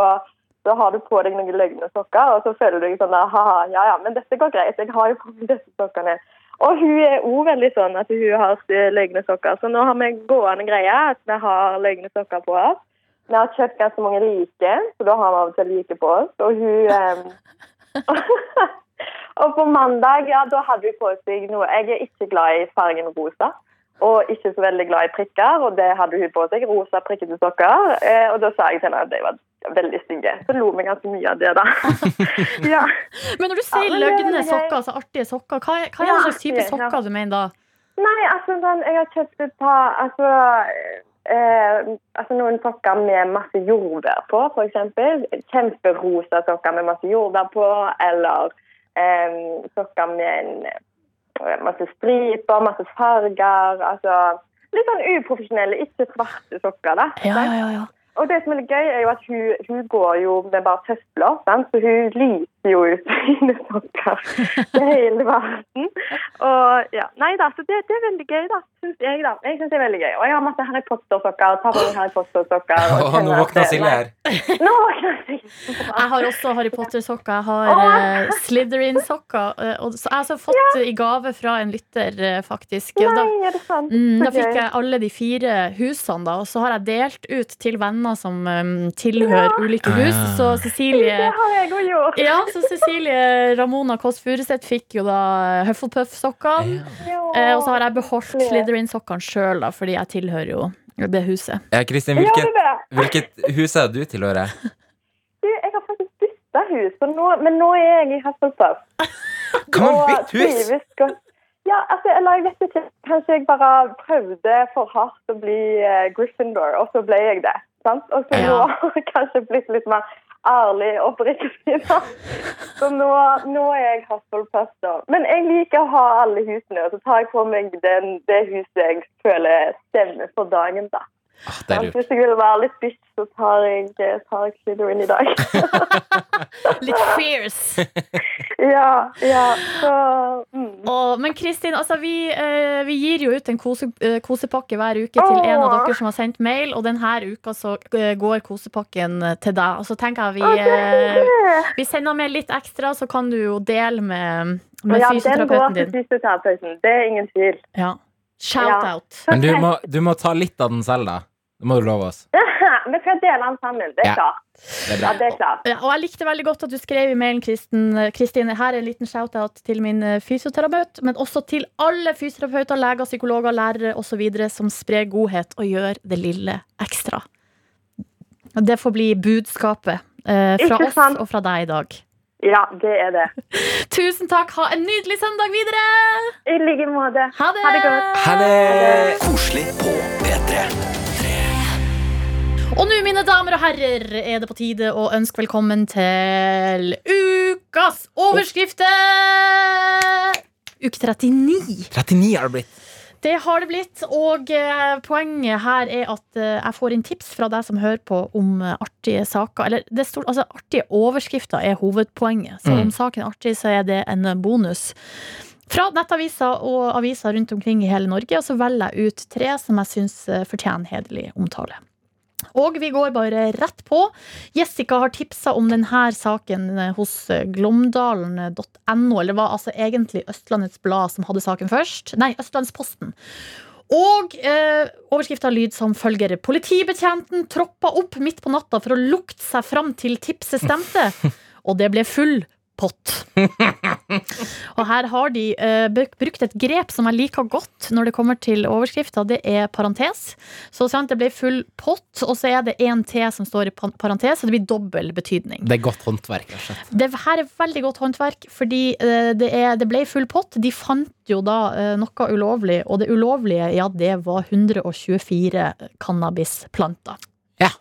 så har du på deg noen løgne sokker, og så føler du deg sånn, da, haha, ja, ja, men dette går greit, jeg har jo på meg disse sokkene. Og hun er også veldig sånn at hun har løgne sokker, så nå har vi gående greie at vi har løgne sokker på oss. Vi har kjøpt ganske mange like, så da har vi av og til like på oss, og hun... um... [LAUGHS] og på mandag, ja, da hadde vi på seg noe. Jeg er ikke glad i fargen rosa. Og ikke så veldig glad i prikker, og det hadde hun på seg. Rosa prikkete sokker. Eh, og da sa jeg til henne at det var veldig stygge. Så lo vi ganske mye av det, da. [LAUGHS] ja. Men når du sier Ja, løgne sokker, altså artige sokker, hva, er- hva er Ja, det slags type ja. sokker du mener da? Nei, altså sånn, jeg har kjøpt et par altså, eh, altså noen sokker med masse jordbær på, eksempel. Kjemperosa sokker med masse jordbær på, eller eh, sokker med en, eh, masse striper, masse farger. Altså litt sånn uprofesjonelle, ikke svarte sokker, da. Ja, ja, ja. Og det som er litt gøy, er jo at hun, hun går jo med bare tøfler, så hun lyser jo ut sine sokker til hele verden. Og ja, nei da, så det, det er veldig gøy, da, syns jeg. da. Jeg synes det er veldig gøy. Og jeg har masse Harry Potter-sokker. tar på Harry Potter-sokker. og [LAUGHS] nå våkna [LAUGHS] Silje her. Nå Silje. Jeg har også Harry Potter-sokker. Jeg har uh, Slytherin-sokker. Uh, så jeg har fått fått i gave fra en lytter, uh, faktisk. Ja, da, Nei, er det sant? mm, da fikk jeg alle de fire husene, da, og så har jeg delt ut til venner som um, tilhører ulike hus. Ah. Så Cecilie Det har jeg òg gjort. ja, så Cecilie Ramona Kåss Furuseth fikk jo da Hufflepuff-sokkene. Ja. Eh, og så har jeg beholdt Slytherin-sokkene sjøl, fordi jeg tilhører jo det huset. Ja, Kristin, hvilket, hvilket hus er du tilhører? Du, jeg har faktisk bytta hus, nå, men nå er jeg i Hufflepuff. Kan man bytte hus? Ja, altså, eller jeg vet ikke. Kanskje jeg bare prøvde for hardt å bli uh, Gryffindor, og så ble jeg det. Sant? Og så Ja. nå har jeg kanskje blitt litt mer ærlig oppriktig. [LAUGHS] Så nå, nå er jeg Hufflepuff, da. Men jeg liker å ha alle husene, og så tar jeg på meg den, det huset jeg føler stemmer for dagen. da. Ah, det er lurt. Hvis jeg vil være litt bitch, så tar jeg, eh, tar jeg Slytherin i dag. [LAUGHS] Litt fierce. [LAUGHS] ja, ja, så mm. Og, men Kristin, altså vi, eh, vi gir jo ut en kose, eh, kosepakke hver uke til en av dere som har sendt mail, og denne uka så eh, går kosepakken til deg. Og så tenker jeg vi, eh, vi sender med litt ekstra, så kan du jo dele med, med Ja, den går fysioterapeuten til din. fysioterapeuten. Det er ingen tvil. Ja. Shout-out. Men du må, du må ta litt av den selv, da. Det må du love oss. [LAUGHS] Vi skal dele den sammen. Det er Ja. klart. Det er Ja, det er klart. Ja, og jeg likte veldig godt at du skrev i mailen, Kristin. Kristin, her er en liten shout-out til min eh, fysioterapeut, men også til alle fysioterapeuter, leger, psykologer, lærere osv. som sprer godhet og gjør det lille ekstra. Det får bli budskapet eh, fra oss og fra deg i dag. Ja, det er det. [LAUGHS] Tusen takk. Ha en nydelig søndag videre! I like måte. Ha det! Ha det godt. Ha det! Koselig på P3. Og nå, mine damer og herrer, er det på tide å ønske velkommen til ukas overskrifter! Uke 39. 39 har det blitt. Det har det blitt, og eh, poenget her er at eh, jeg får inn tips fra deg som hører på om eh, artige saker. Eller det står, altså, artige overskrifter er hovedpoenget, så Mm. om saken er artig, så er det en bonus. Fra nettaviser og aviser rundt omkring i hele Norge, og så velger jeg ut tre som jeg syns fortjener hederlig omtale. Og vi går bare rett på. Jessica har tipsa om denne saken eh, hos glomdalen.no. Eller det var altså egentlig Østlandets Blad som hadde saken først. Nei, Østlandsposten. Og eh, overskrifta lyd som følger. Politibetjenten troppa opp midt på natta for å lukte seg fram til tipset stemte. [LAUGHS] Og det ble full pott. [LAUGHS] og her har de uh, brukt et grep som jeg liker godt når det kommer til overskrifta. Det er parentes. Så sant, det ble full pott, og så er det én T som står i parentes, så det blir dobbel betydning. Det er godt håndverk. rett og slett. Det her er veldig godt håndverk, fordi uh, det, er, det ble full pott. De fant jo da uh, noe ulovlig, og det ulovlige, ja, det var 124 cannabisplanter. Ja.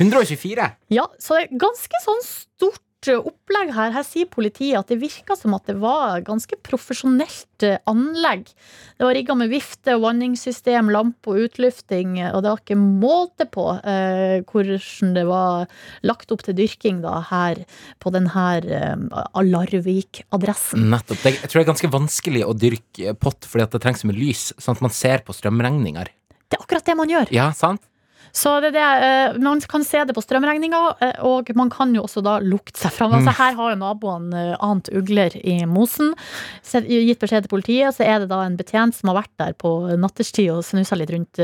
124. Ja, så det er ganske sånn stort opplegg her. Her sier politiet at det virka som at det var ganske profesjonelt eh, anlegg. Det var rigga med vifte, vanningssystem, lampe og utlufting, eh, og det var ikke måte på eh, hvordan det var lagt opp til dyrking da, her på denne eh, Alarvik-adressen. Nettopp. Det, jeg tror det er ganske vanskelig å dyrke pott fordi det trengs så mye lys, sånn at man ser på strømregninger. Det er akkurat det man gjør. Ja, sant? Så det er det, eh, Man kan se det på strømregninga, eh, og man kan jo også da lukte seg fram. Altså, her har jo naboene eh, ant ugler i mosen. Gitt beskjed til politiet, så er det da en betjent som har vært der på natterstid og snusa litt rundt,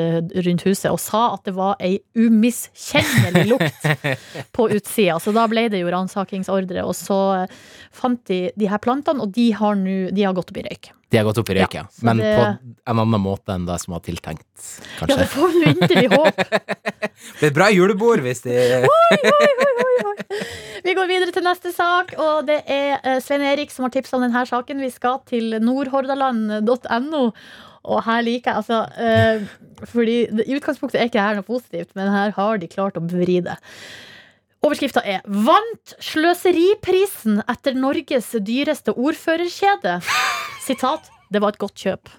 rundt huset, og sa at det var ei umiskjennelig lukt [LAUGHS] på utsida. Så da ble det jo ransakingsordre, og så fant de de her plantene, og de har, nu, de har gått opp i røyk. De har gått opp i røyk, Ja. Men det- på en annen måte enn det som var tiltenkt, kanskje. Ja, det får vi inderlig håp. [LAUGHS] Det er et bra julebord hvis de oi, oi, oi, oi, Vi går videre til neste sak, og det er eh, Svein Erik som har tipsa om denne saken. Vi skal til nordhordaland.no. Og her liker jeg altså eh, Fordi I utgangspunktet er ikke her noe positivt, men her har de klart å vri det. Overskrifta er 'Vant sløseriprisen etter Norges dyreste ordførerkjede'. Sitat 'Det var et godt kjøp'.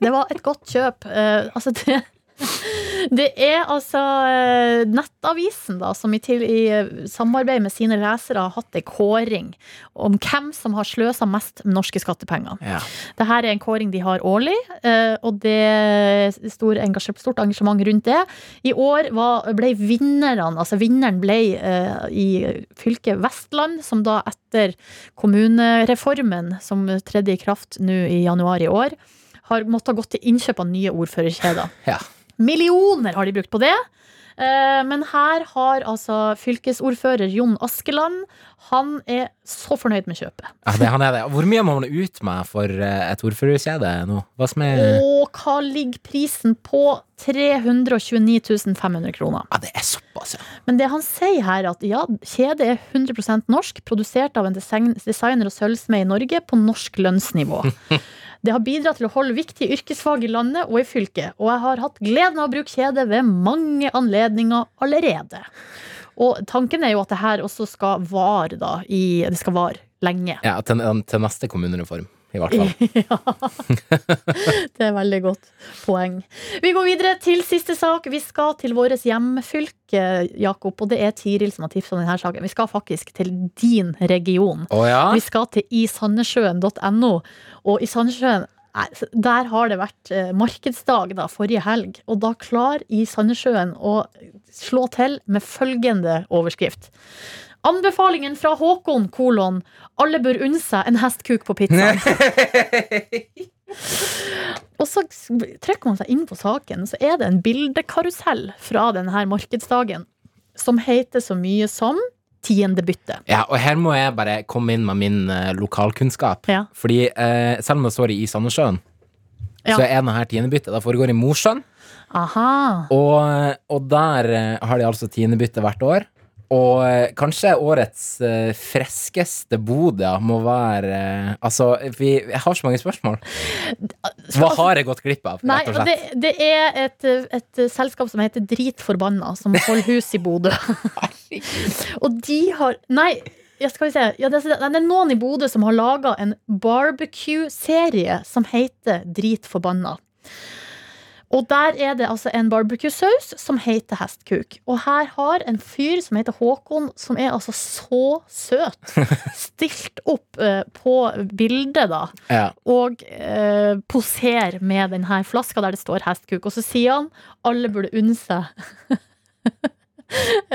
Det var et godt kjøp. Uh, altså, det [LAUGHS] det er altså eh, Nettavisen, da, som i, til, i eh, samarbeid med sine lesere har hatt en kåring om hvem som har sløsa mest norske skattepenger. Ja. Dette er en kåring de har årlig, eh, og det er stor engasjement, stort engasjement rundt det. I år var, ble vinnerne, altså vinneren ble i fylket Vestland, som da etter kommunereformen, som tredde i kraft nå i januar i år, har måttet ha gått til innkjøp av nye ordførerkjeder. Ja. Millioner har de brukt på det. Eh, Men her har altså fylkesordfører Jon Askeland Han er så fornøyd med kjøpet. Ja, det, han er det. Hvor mye må man ut med for eh, et ordførerkjede nå? Hva som er Og hva ligger prisen på? 329 500 kroner. Ja, det er såpass, ja. Men det han sier her, at ja, kjedet er 100% norsk, produsert av en designer og sølvsmed i Norge på norsk lønnsnivå. [LAUGHS] Det har bidratt til å holde viktige yrkesfag i landet og i fylket, og jeg har hatt gleden av å bruke kjede ved mange anledninger allerede. Og tanken er jo at det her også skal vare, da. I, det skal vare lenge. ja til, til neste kommunereform, i hvert fall. [LAUGHS] ja. Det er veldig godt poeng. Vi går videre til siste sak. Vi skal til vårt hjemfylke, Jakob. Og det er Tiril som har tipsa om denne saken. Vi skal faktisk til din region. Å ja? Vi skal til isandesjøen.no. Og i Sandnessjøen nei, der har det vært eh, markedsdag da, forrige helg, og da klar i Sandnessjøen å slå til med følgende overskrift. Anbefalingen fra Håkon, kolon, alle bør unne seg en hestkuk på pizzaen. [LAUGHS] og så trykker man seg inn på saken, så er det en bildekarusell fra denne markedsdagen som heter så mye som Tiendebytte. Ja, og her må jeg bare komme inn med min uh, lokalkunnskap. Ja. Fordi uh, selv om det står i Sandnessjøen, Ja. så er denne her tiendebyttet. Det foregår i Mosjøen. Aha. Og, og der eh, har de altså tiendebytte hvert år. Og eh, kanskje årets uh, freskeste bod, må være uh, Altså, vi, jeg har så mange spørsmål. Hva har jeg gått glipp av, Nei, og det, det er et, et selskap som heter Dritforbanna, som holder hus i Bodø. [LAUGHS] [LAUGHS] og de har Nei, ja, skal vi se. Ja, det, er- det er noen i Bodø som har laga en barbecue-serie som heter Dritforbanna. Og der er det altså en barbecue-saus som heter hestkuk. Og her har en fyr som heter Håkon, som er altså så søt, [LAUGHS] stilt opp eh, på bildet, da Ja. og eh, poserer med denne flaska der det står hestkuk. Og så sier han alle burde unne seg [LAUGHS]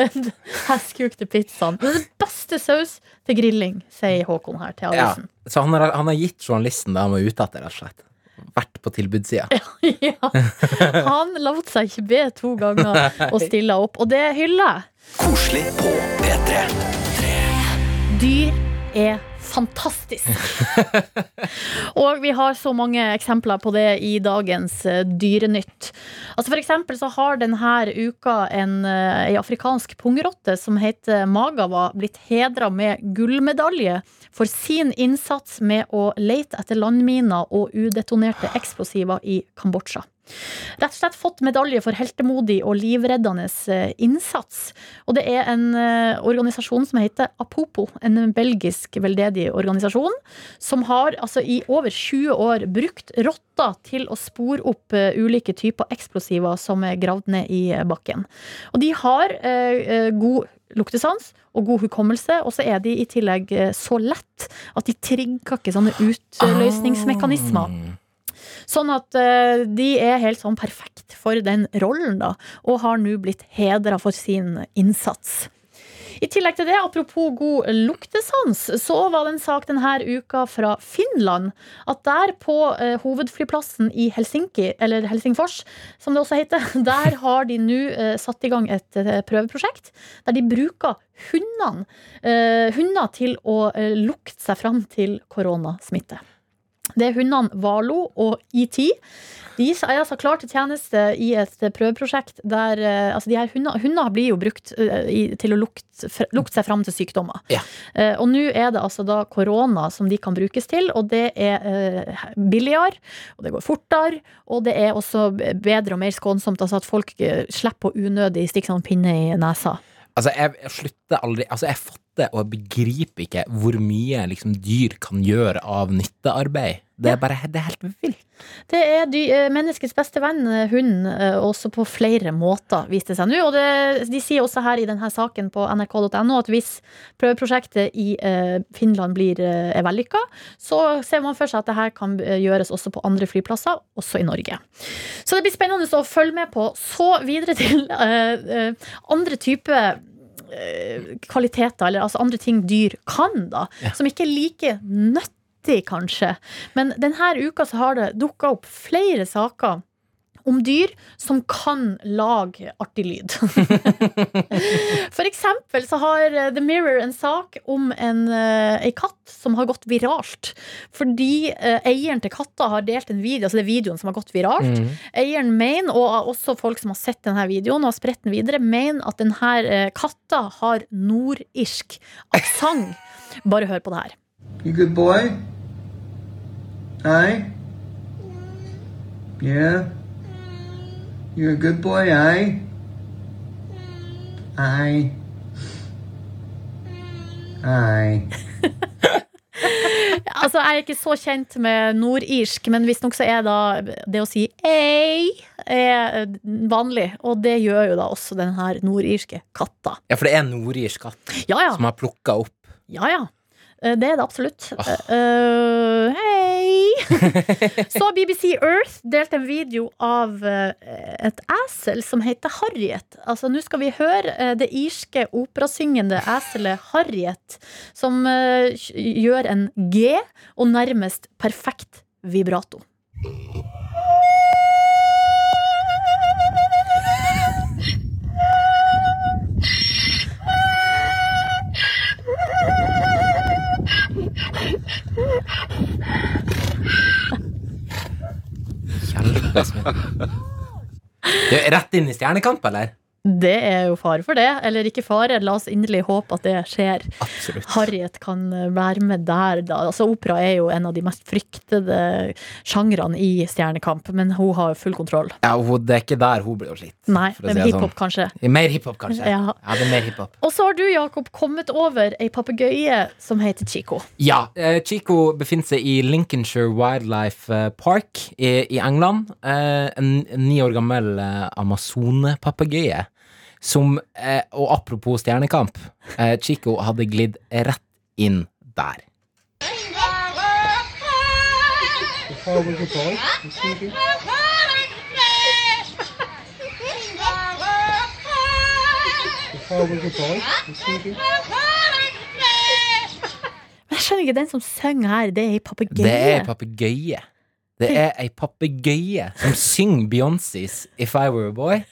en hestkuk til pizzaen. Det er den beste saus til grilling, sier Håkon her til avisen. ja. Så han har, han har gitt journalisten det han var ute etter, rett og slett. Vært på tilbudssida. [LAUGHS] Ja. Han lot seg ikke be to ganger og stille opp, og det hyller jeg. Koselig på P3. Dyr er fantastisk. [LAUGHS] og vi har så mange eksempler på det i dagens eh, Dyrenytt. Altså for eksempel så har denne uka en, en afrikansk pungrotte som heter Magawa, blitt hedra med gullmedalje for sin innsats med å lete etter landminer og udetonerte eksplosiver i Kambodsja. Rett og slett fått medalje for heltemodig og livreddende eh, innsats. Og det er en eh, organisasjon som heter Apopo, en belgisk veldedig organisasjon, som har altså i over 20 år brukt rotter til å spore opp eh, ulike typer eksplosiver som er gravd ned i bakken. Og de har god luktesans og god hukommelse, og så er de i tillegg så lett at de trigger ikke sånne utløsningsmekanismer. Sånn at uh, de er helt sånn perfekt for den rollen, da, og har nå blitt hedra for sin innsats. I tillegg til det, apropos god luktesans, så var det en sak denne uka fra Finland. At der på eh, hovedflyplassen i Helsinki, eller Helsingfors, som det også heter, [LAUGHS] der har de nå eh, satt i gang et eh, prøveprosjekt der de bruker hundene, eh, hunder til å eh, lukte seg fram til koronasmitte. Det er hundene Valo og ET. De er altså klar til tjeneste i et prøveprosjekt der eh, altså de her hundene, hunder blir jo brukt eh, til å lukte, lukte seg fram til sykdommer. Ja. Eh, og nå er det altså da korona som de kan brukes til, og det er billigere, og det går fortere, og det er også bedre og mer skånsomt, altså at folk slipper å unødig stikke sånn pinne i nesa. Altså, jeg, jeg slutter aldri Altså, jeg fatter og begriper ikke hvor mye liksom, dyr kan gjøre av nyttearbeid. Det er bare det er helt vilt. Det er dy eh, menneskets beste venn, eh, hunden, eh, også på flere måter, viste det seg nå. Og det, de sier også her i denne saken på nrk.no at hvis prøveprosjektet i Finland blir, er vellykka, så ser man for seg at det her kan gjøres også på andre flyplasser, også i Norge. Så det blir spennende å følge med på. Så videre til andre typer kvaliteter, eller altså andre ting dyr kan, da, som ikke er like nøttig, kanskje. Men denne uka så har det dukka opp flere saker om dyr som kan lage artig lyd. [LAUGHS] For eksempel så har eh, The Mirror en sak om en, eh, ei katt som har gått viralt. Fordi eh, eieren til katta har delt en video, altså det er videoen som har gått viralt. Eieren mener, og også folk som har sett denne videoen og har spredt den videre, mener at denne eh, katta har nordirsk aksent. Bare hør på det her. You good boy? Aye? Yeah? You're a good boy, I. I. I. [LAUGHS] Altså, Jeg er ikke så kjent med nordirsk, men visstnok så er da det å si ei er vanlig. Og det gjør jo da også den her nordirske katta. Ja, for det er en nordirsk katt Ja ja. som har plukka opp ja, ja. Eh, Det er det absolutt. Oh. Uh, hei! [LAUGHS] Så BBC Earth delte en video av eh, et esel som heter Harriet. Altså, Nå skal vi høre eh, det irske operasyngende eselet Harriet, som eh, gjør en G og nærmest perfekt vibrato. Hjelpes meg. Er Rett inn i Stjernekamp, eller? Det er jo fare for det. Eller ikke fare, la oss inderlig håpe at det skjer. Absolutt. Harriet kan eh, være med der, da. Altså, opera er jo en av de mest fryktede sjangrene i Stjernekamp, men hun har jo full kontroll. Ja, hun, det er ikke der hun blir slitt. Nei, det si er hiphop, sånn. kanskje. Mer hiphop, kanskje. Ja. Ja, det er mer hiphop. Og så har du, Jakob, kommet over ei papegøye som heter Chico. Ja, eh, Chico befinner seg i Lincolnshire Wildlife eh, Park i, i England. Eh, en en ni år gammel eh, amazonepapegøye. Som, eh, og apropos Stjernekamp, eh, Chico hadde glidd rett inn der. Men jeg skjønner ikke, den som synger her, det er ei papegøye. Det er ei papegøye. Det er ei papegøye som synger Beyoncés If I Were a Boy.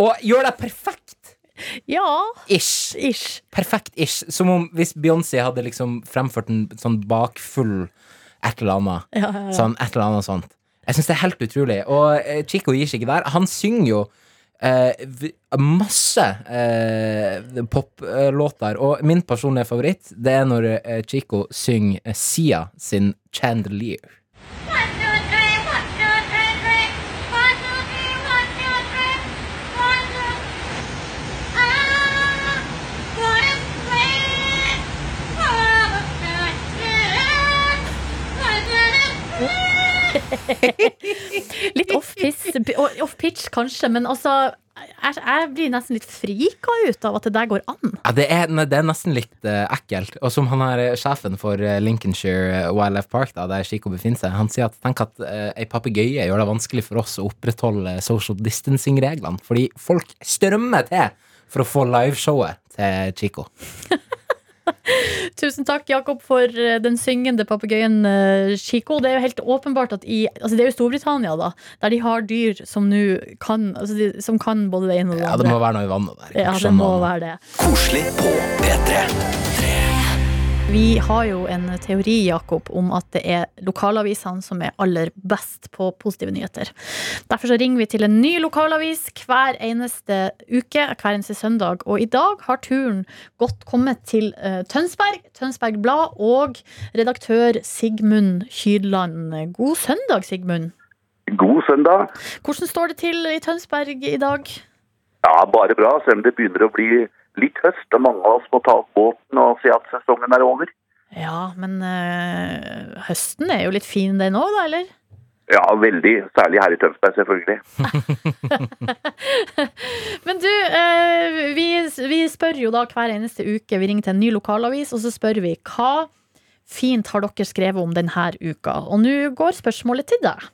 Og gjør det perfekt! Ja, Ish. ish. Perfekt ish. Som om hvis Beyoncé hadde liksom fremført en sånn bakfull et eller annet. Ja, ja, ja. Sånn et eller annet sånt. Jeg syns det er helt utrolig. Og eh, Chico gir seg ikke der. Han synger jo eh, masse eh, poplåter. Og min personlige favoritt, det er når eh, Chico synger eh, Sia sin Chandelier. [LAUGHS] Litt off-pitch, off kanskje, men altså jeg, blir nesten litt frika ut av at det der går an. Ja, det er, det er nesten litt uh, ekkelt. Og som han her eh, sjefen for eh, Lincolnshire Wildlife Park, da, der Chico befinner seg, han sier at tenk at uh, ei papegøye gjør det vanskelig for oss å opprettholde social distancing-reglene. Fordi folk strømmer til for å få liveshowet til Chico. [LAUGHS] [LAUGHS] Tusen takk, Jakob, for eh, den syngende papegøyen eh, Chico. Det er jo helt åpenbart at i altså Det er jo Storbritannia, da, der de har dyr som nå kan altså de, Som kan både det ene og det Ja, det må være noe i vannet der. Ja, det må være det. Koselig på P3. Vi har jo en teori, Jakob, om at det er lokalavisene som er aller best på positive nyheter. Derfor så ringer vi til en ny lokalavis hver eneste uke, hver eneste søndag. Og i dag har turen godt kommet til uh, Tønsberg, Tønsberg Blad og redaktør Sigmund Kydland. God søndag, Sigmund. God søndag. Hvordan står det til i Tønsberg i dag? Ja, bare bra, selv om det begynner å bli litt høst, og mange av oss må ta opp båten og se at sesongen er over. Ja, men øh, høsten er jo litt fin den òg, da, eller? Ja, veldig. Særlig her i Tønsberg, selvfølgelig. [LAUGHS] Men du, eh, vi, vi spør jo da hver eneste uke. Vi ringer til en ny lokalavis, og så spør vi hva fint har dere skrevet om denne uka. Og nå går spørsmålet til deg.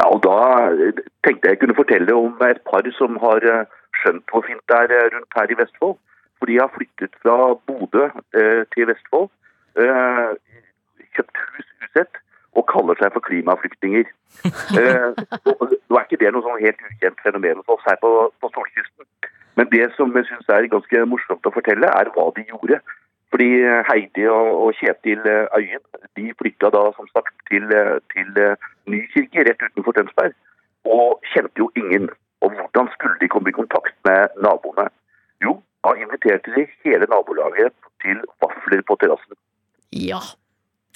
Ja, og da eh, tenkte jeg kunne fortelle om et par som har skjønt hvor fint det er eh, rundt her i Vestfold. For de har flyttet fra Bodø eh, til Vestfold, eh, kjøpt hus usett og kaller seg for klimaflyktninger. [LAUGHS] Eh, Nå er ikke det noe sånn helt ukjent fenomen hos oss her på, på Solkysten. Men det som jeg syns er ganske morsomt å fortelle, er hva de gjorde. Fordi Heidi og, Kjetil eh, Øyen de flytta da som sagt til, eh, til eh, Nykirke rett utenfor Tønsberg. Og kjente jo ingen. Og hvordan skulle de komme i kontakt med naboene? Jo, da inviterte de hele nabolaget til vafler på terrassen. Ja,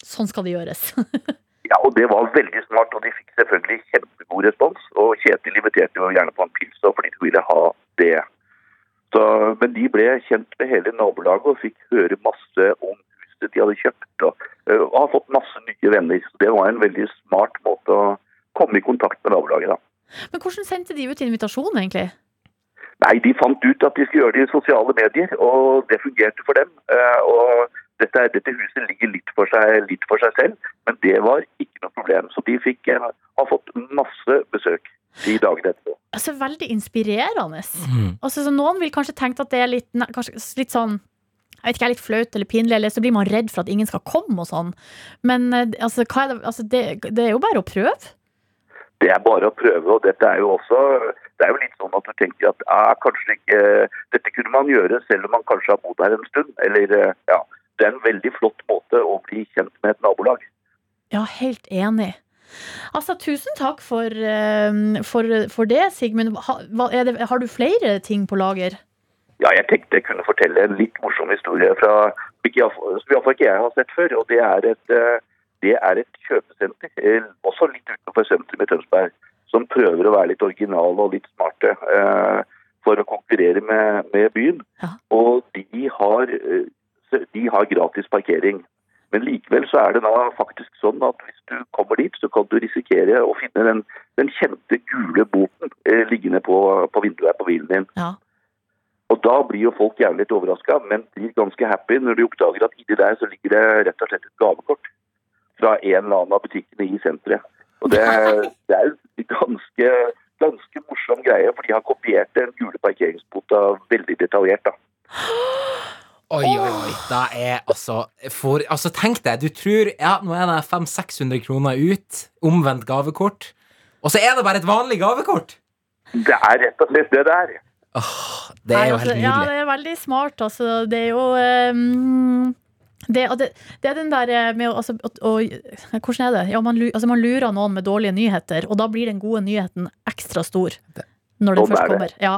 sånn skal det gjøres. [LAUGHS] Ja, og det var veldig smart, og de fikk selvfølgelig kjempegod respons. Og Kjetil inviterte jo gjerne på en pils, fordi de ville ha det. Så, men de ble kjent med hele nabolaget og fikk høre masse om huset de hadde kjøpt. Og, øh, og har fått masse nye venner. Så det var en veldig smart måte å komme i kontakt med nabolaget da. Men hvordan sendte de ut invitasjon, egentlig? Nei, de fant ut at de skulle gjøre det i sosiale medier, og det fungerte for dem. Eh, Og dette, dette huset ligger litt for, seg, litt for seg selv, men det var ikke noe problem. Så de fikk, har fått masse besøk de dagene etterpå. Altså, Veldig inspirerende. Mm. Altså, så Noen vil kanskje tenke at det er litt, kanskje, litt sånn jeg vet ikke, litt flaut eller pinlig, eller så blir man redd for at ingen skal komme og sånn. Men eh, altså, hva er det, altså, det, det er jo bare å prøve. Det er bare å prøve, og dette er jo også Det er jo litt sånn at du tenker at ja, kanskje ikke Dette kunne man gjøre selv om man kanskje har bodd her en stund. Eller eh, ja. Det er en veldig flott måte å bli kjent med et nabolag. Ja, helt enig. Altså, tusen takk for, eh, for, for det, Sigmund. Ha, er det, har du flere ting på lager? Ja, jeg tenkte jeg kunne fortelle en litt morsom historie fra, som iallfall ikke jeg har sett før. og Det er et, eh, det er et kjøpesenter, eh, også litt utenfor sentrum i Tønsberg, som prøver å være litt originale og litt smarte eh, for å konkurrere med, med byen. Ja. Og de har, eh, de har gratis parkering. Men likevel så er det da faktisk sånn at hvis du kommer dit, så kan du risikere å finne den, den kjente gule boten eh, liggende på, på vinduet på bilen din. Ja. Og da blir jo folk jævlig litt overraska, men blir ganske happy når de oppdager at inni der så ligger det rett og slett et gavekort fra en eller annen av butikkene i senteret. Og det, [LAUGHS] det er en ganske, ganske morsom greie, for de har kopiert den gule parkeringsbota veldig detaljert. da. Oi, oi, oi. Da er altså for, Altså, tenk deg, du tror Ja, nå er det 500-600 kroner ut. Omvendt gavekort. Og så er det bare et vanlig gavekort! Det er rett og slett det det er. Åh, det er jo helt nydelig. Ja, det er veldig smart, altså. Det er jo ehm, det, det, det er den der eh, med å altså, å- å- Hvordan er det? Ja, man, altså, man lurer noen med dårlige nyheter, og da blir den gode nyheten ekstra stor. Når den Sånn først er kommer. Ja.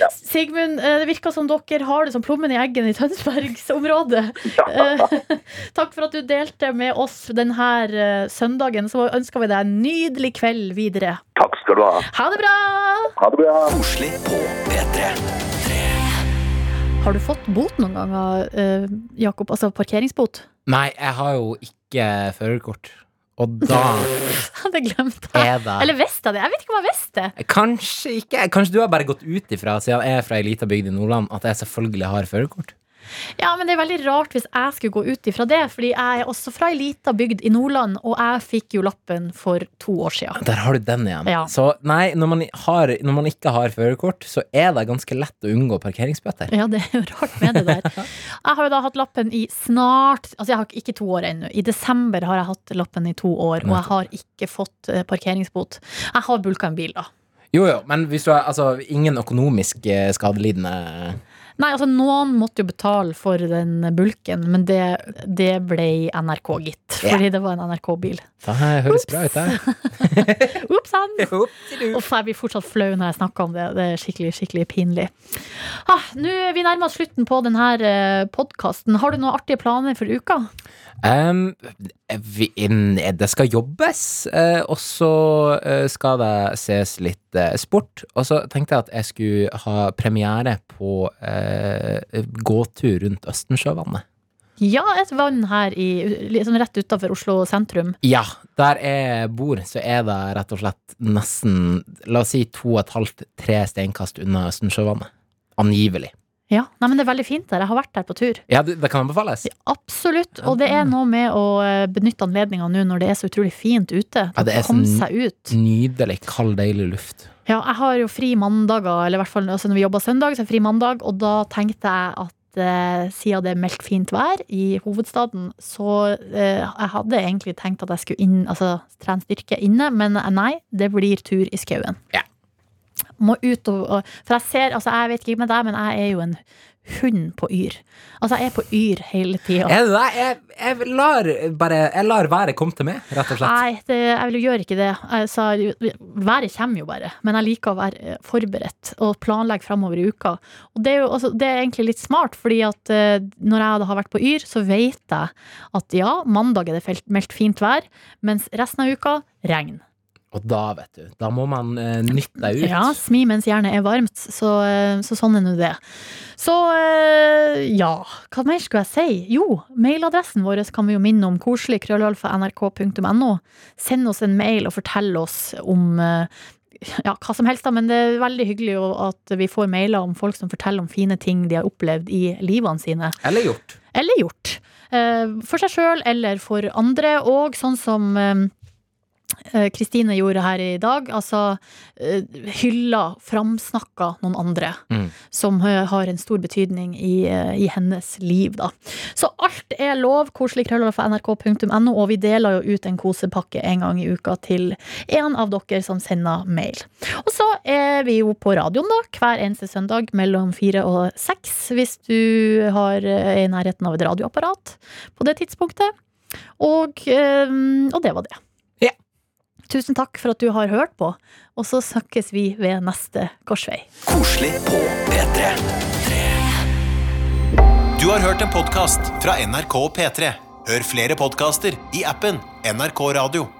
Ja. Sigmund, eh, det virker som dere har det som plommen i eggen i Tønsbergsområdet. Eh, [LAUGHS] Takk for at du delte med oss denne søndagen. Så ønsker vi deg en nydelig kveld videre. Takk skal du ha. Ha det bra! Ha det bra. Koselig på P3. Har du fått bot noen ganger, eh, Jakob? Altså parkeringsbot? Nei, jeg har jo ikke førerkort. Og da [LAUGHS] Hadde glemt det. er det Eller visste det? Jeg vet ikke om jeg visste det. Kanskje ikke. Kanskje du har bare gått ut ifra, siden jeg er fra ei lita bygd i Nordland, at jeg selvfølgelig har førerkort. Ja, men det er veldig rart hvis jeg skulle gå ut ifra det, fordi jeg er også fra ei lita bygd i Nordland, og jeg fikk jo lappen for to år siden. Der har du den igjen. Ja. Så nei, når man, har, når man ikke har førerkort, så er det ganske lett å unngå parkeringsbøter. Ja, det er jo rart med det der. [LAUGHS] Jeg har jo da hatt lappen i snart Altså, jeg har ikke to år ennå. I desember har jeg hatt lappen i to år, og jeg har ikke fått eh, parkeringsbot. Jeg har bulka en bil, da. Jo, jo, men hvis du har altså, ingen økonomisk eh, skadelidende Nei, altså noen måtte jo betale for den bulken, men det, det ble NRK, gitt. Fordi det var en NRK-bil. Det høres bra ut, det. Ops sann! Uff, jeg blir fortsatt flau når jeg snakker om det. Det er skikkelig, skikkelig pinlig. Ah, er vi nærmer oss slutten på denne podkasten. Har du noen artige planer for uka? Um, vi, det skal jobbes, eh, og så eh, skal det ses litt eh, sport. Og så tenkte jeg at jeg skulle ha premiere på uh, gåtur rundt Østensjøvannet. Ja, et vann her i, liksom rett utafor Oslo sentrum. Ja, der jeg bor, så er det rett og slett nesten, la oss si to og et halvt, tre steinkast unna Østensjøvannet. Angivelig. Ja, nei, men Det er veldig fint der. Jeg har vært der på tur. Ja, det, det kan anbefales. Absolutt. Og det er noe med å eh, benytte anledninga nå når det er så utrolig fint ute. Ja, det er så seg ut. Nydelig, kald, deilig luft. Ja, jeg har jo fri mandager, eller i hvert fall altså når vi jobber søndag, så er det fri mandag, og da tenkte jeg at eh, siden det er meldt fint vær i hovedstaden, så eh, jeg hadde egentlig tenkt at jeg skulle inn, altså trene styrke inne, men nei, det blir tur i skauen. Ja. Må ut og, For jeg ser, altså jeg vet ikke med deg, men jeg er jo en hund på yr. Altså jeg er på yr hele tida. Det? Jeg, jeg, lar bare Jeg lar været komme til meg, rett og slett. Nei, det, jeg gjøre ikke det. Altså, været kommer jo bare, men jeg liker å være eh, forberedt og planlegge framover i uka. Og det er jo altså, det er egentlig litt smart, fordi at eh, når jeg har vært på Yr, så vet jeg at ja, mandag er det meldt fint vær, mens resten av uka regn. Og da, vet du, da må man eh, nytte deg ut. Ja, smi mens jernet er varmt, så, eh, så sånn er nå det. Så eh, ja, hva mer skulle jeg si? Jo, mailadressen vår kan vi jo minne om. Koselig krøllalfa nrk.no. Send oss en mail og fortell oss om eh, ja, hva som helst, da, men det er veldig hyggelig at vi får mailer om folk som forteller om fine ting de har opplevd i livene sine. Eller gjort. Eller gjort. Eh, For seg sjøl eller for andre, og sånn som eh, Kristine gjorde her i dag. Altså eh, hylla, framsnakka noen andre. Mm. Som eh, har en stor betydning i, eh, i hennes liv, da. Så alt er lov. Koseligkrøller.nrk.no, og vi deler jo ut en kosepakke en gang i uka til en av dere som sender mail. Og så er vi jo på radioen, da, hver eneste søndag mellom fire og seks. Hvis du har, eh, er i nærheten av et radioapparat på det tidspunktet. Og, eh, og det var det. Tusen takk for at du har hørt på, og så snakkes vi ved neste korsvei. Koselig på P3. Du har hørt en podkast fra NRK og P3. Hør flere podkaster i appen NRK Radio.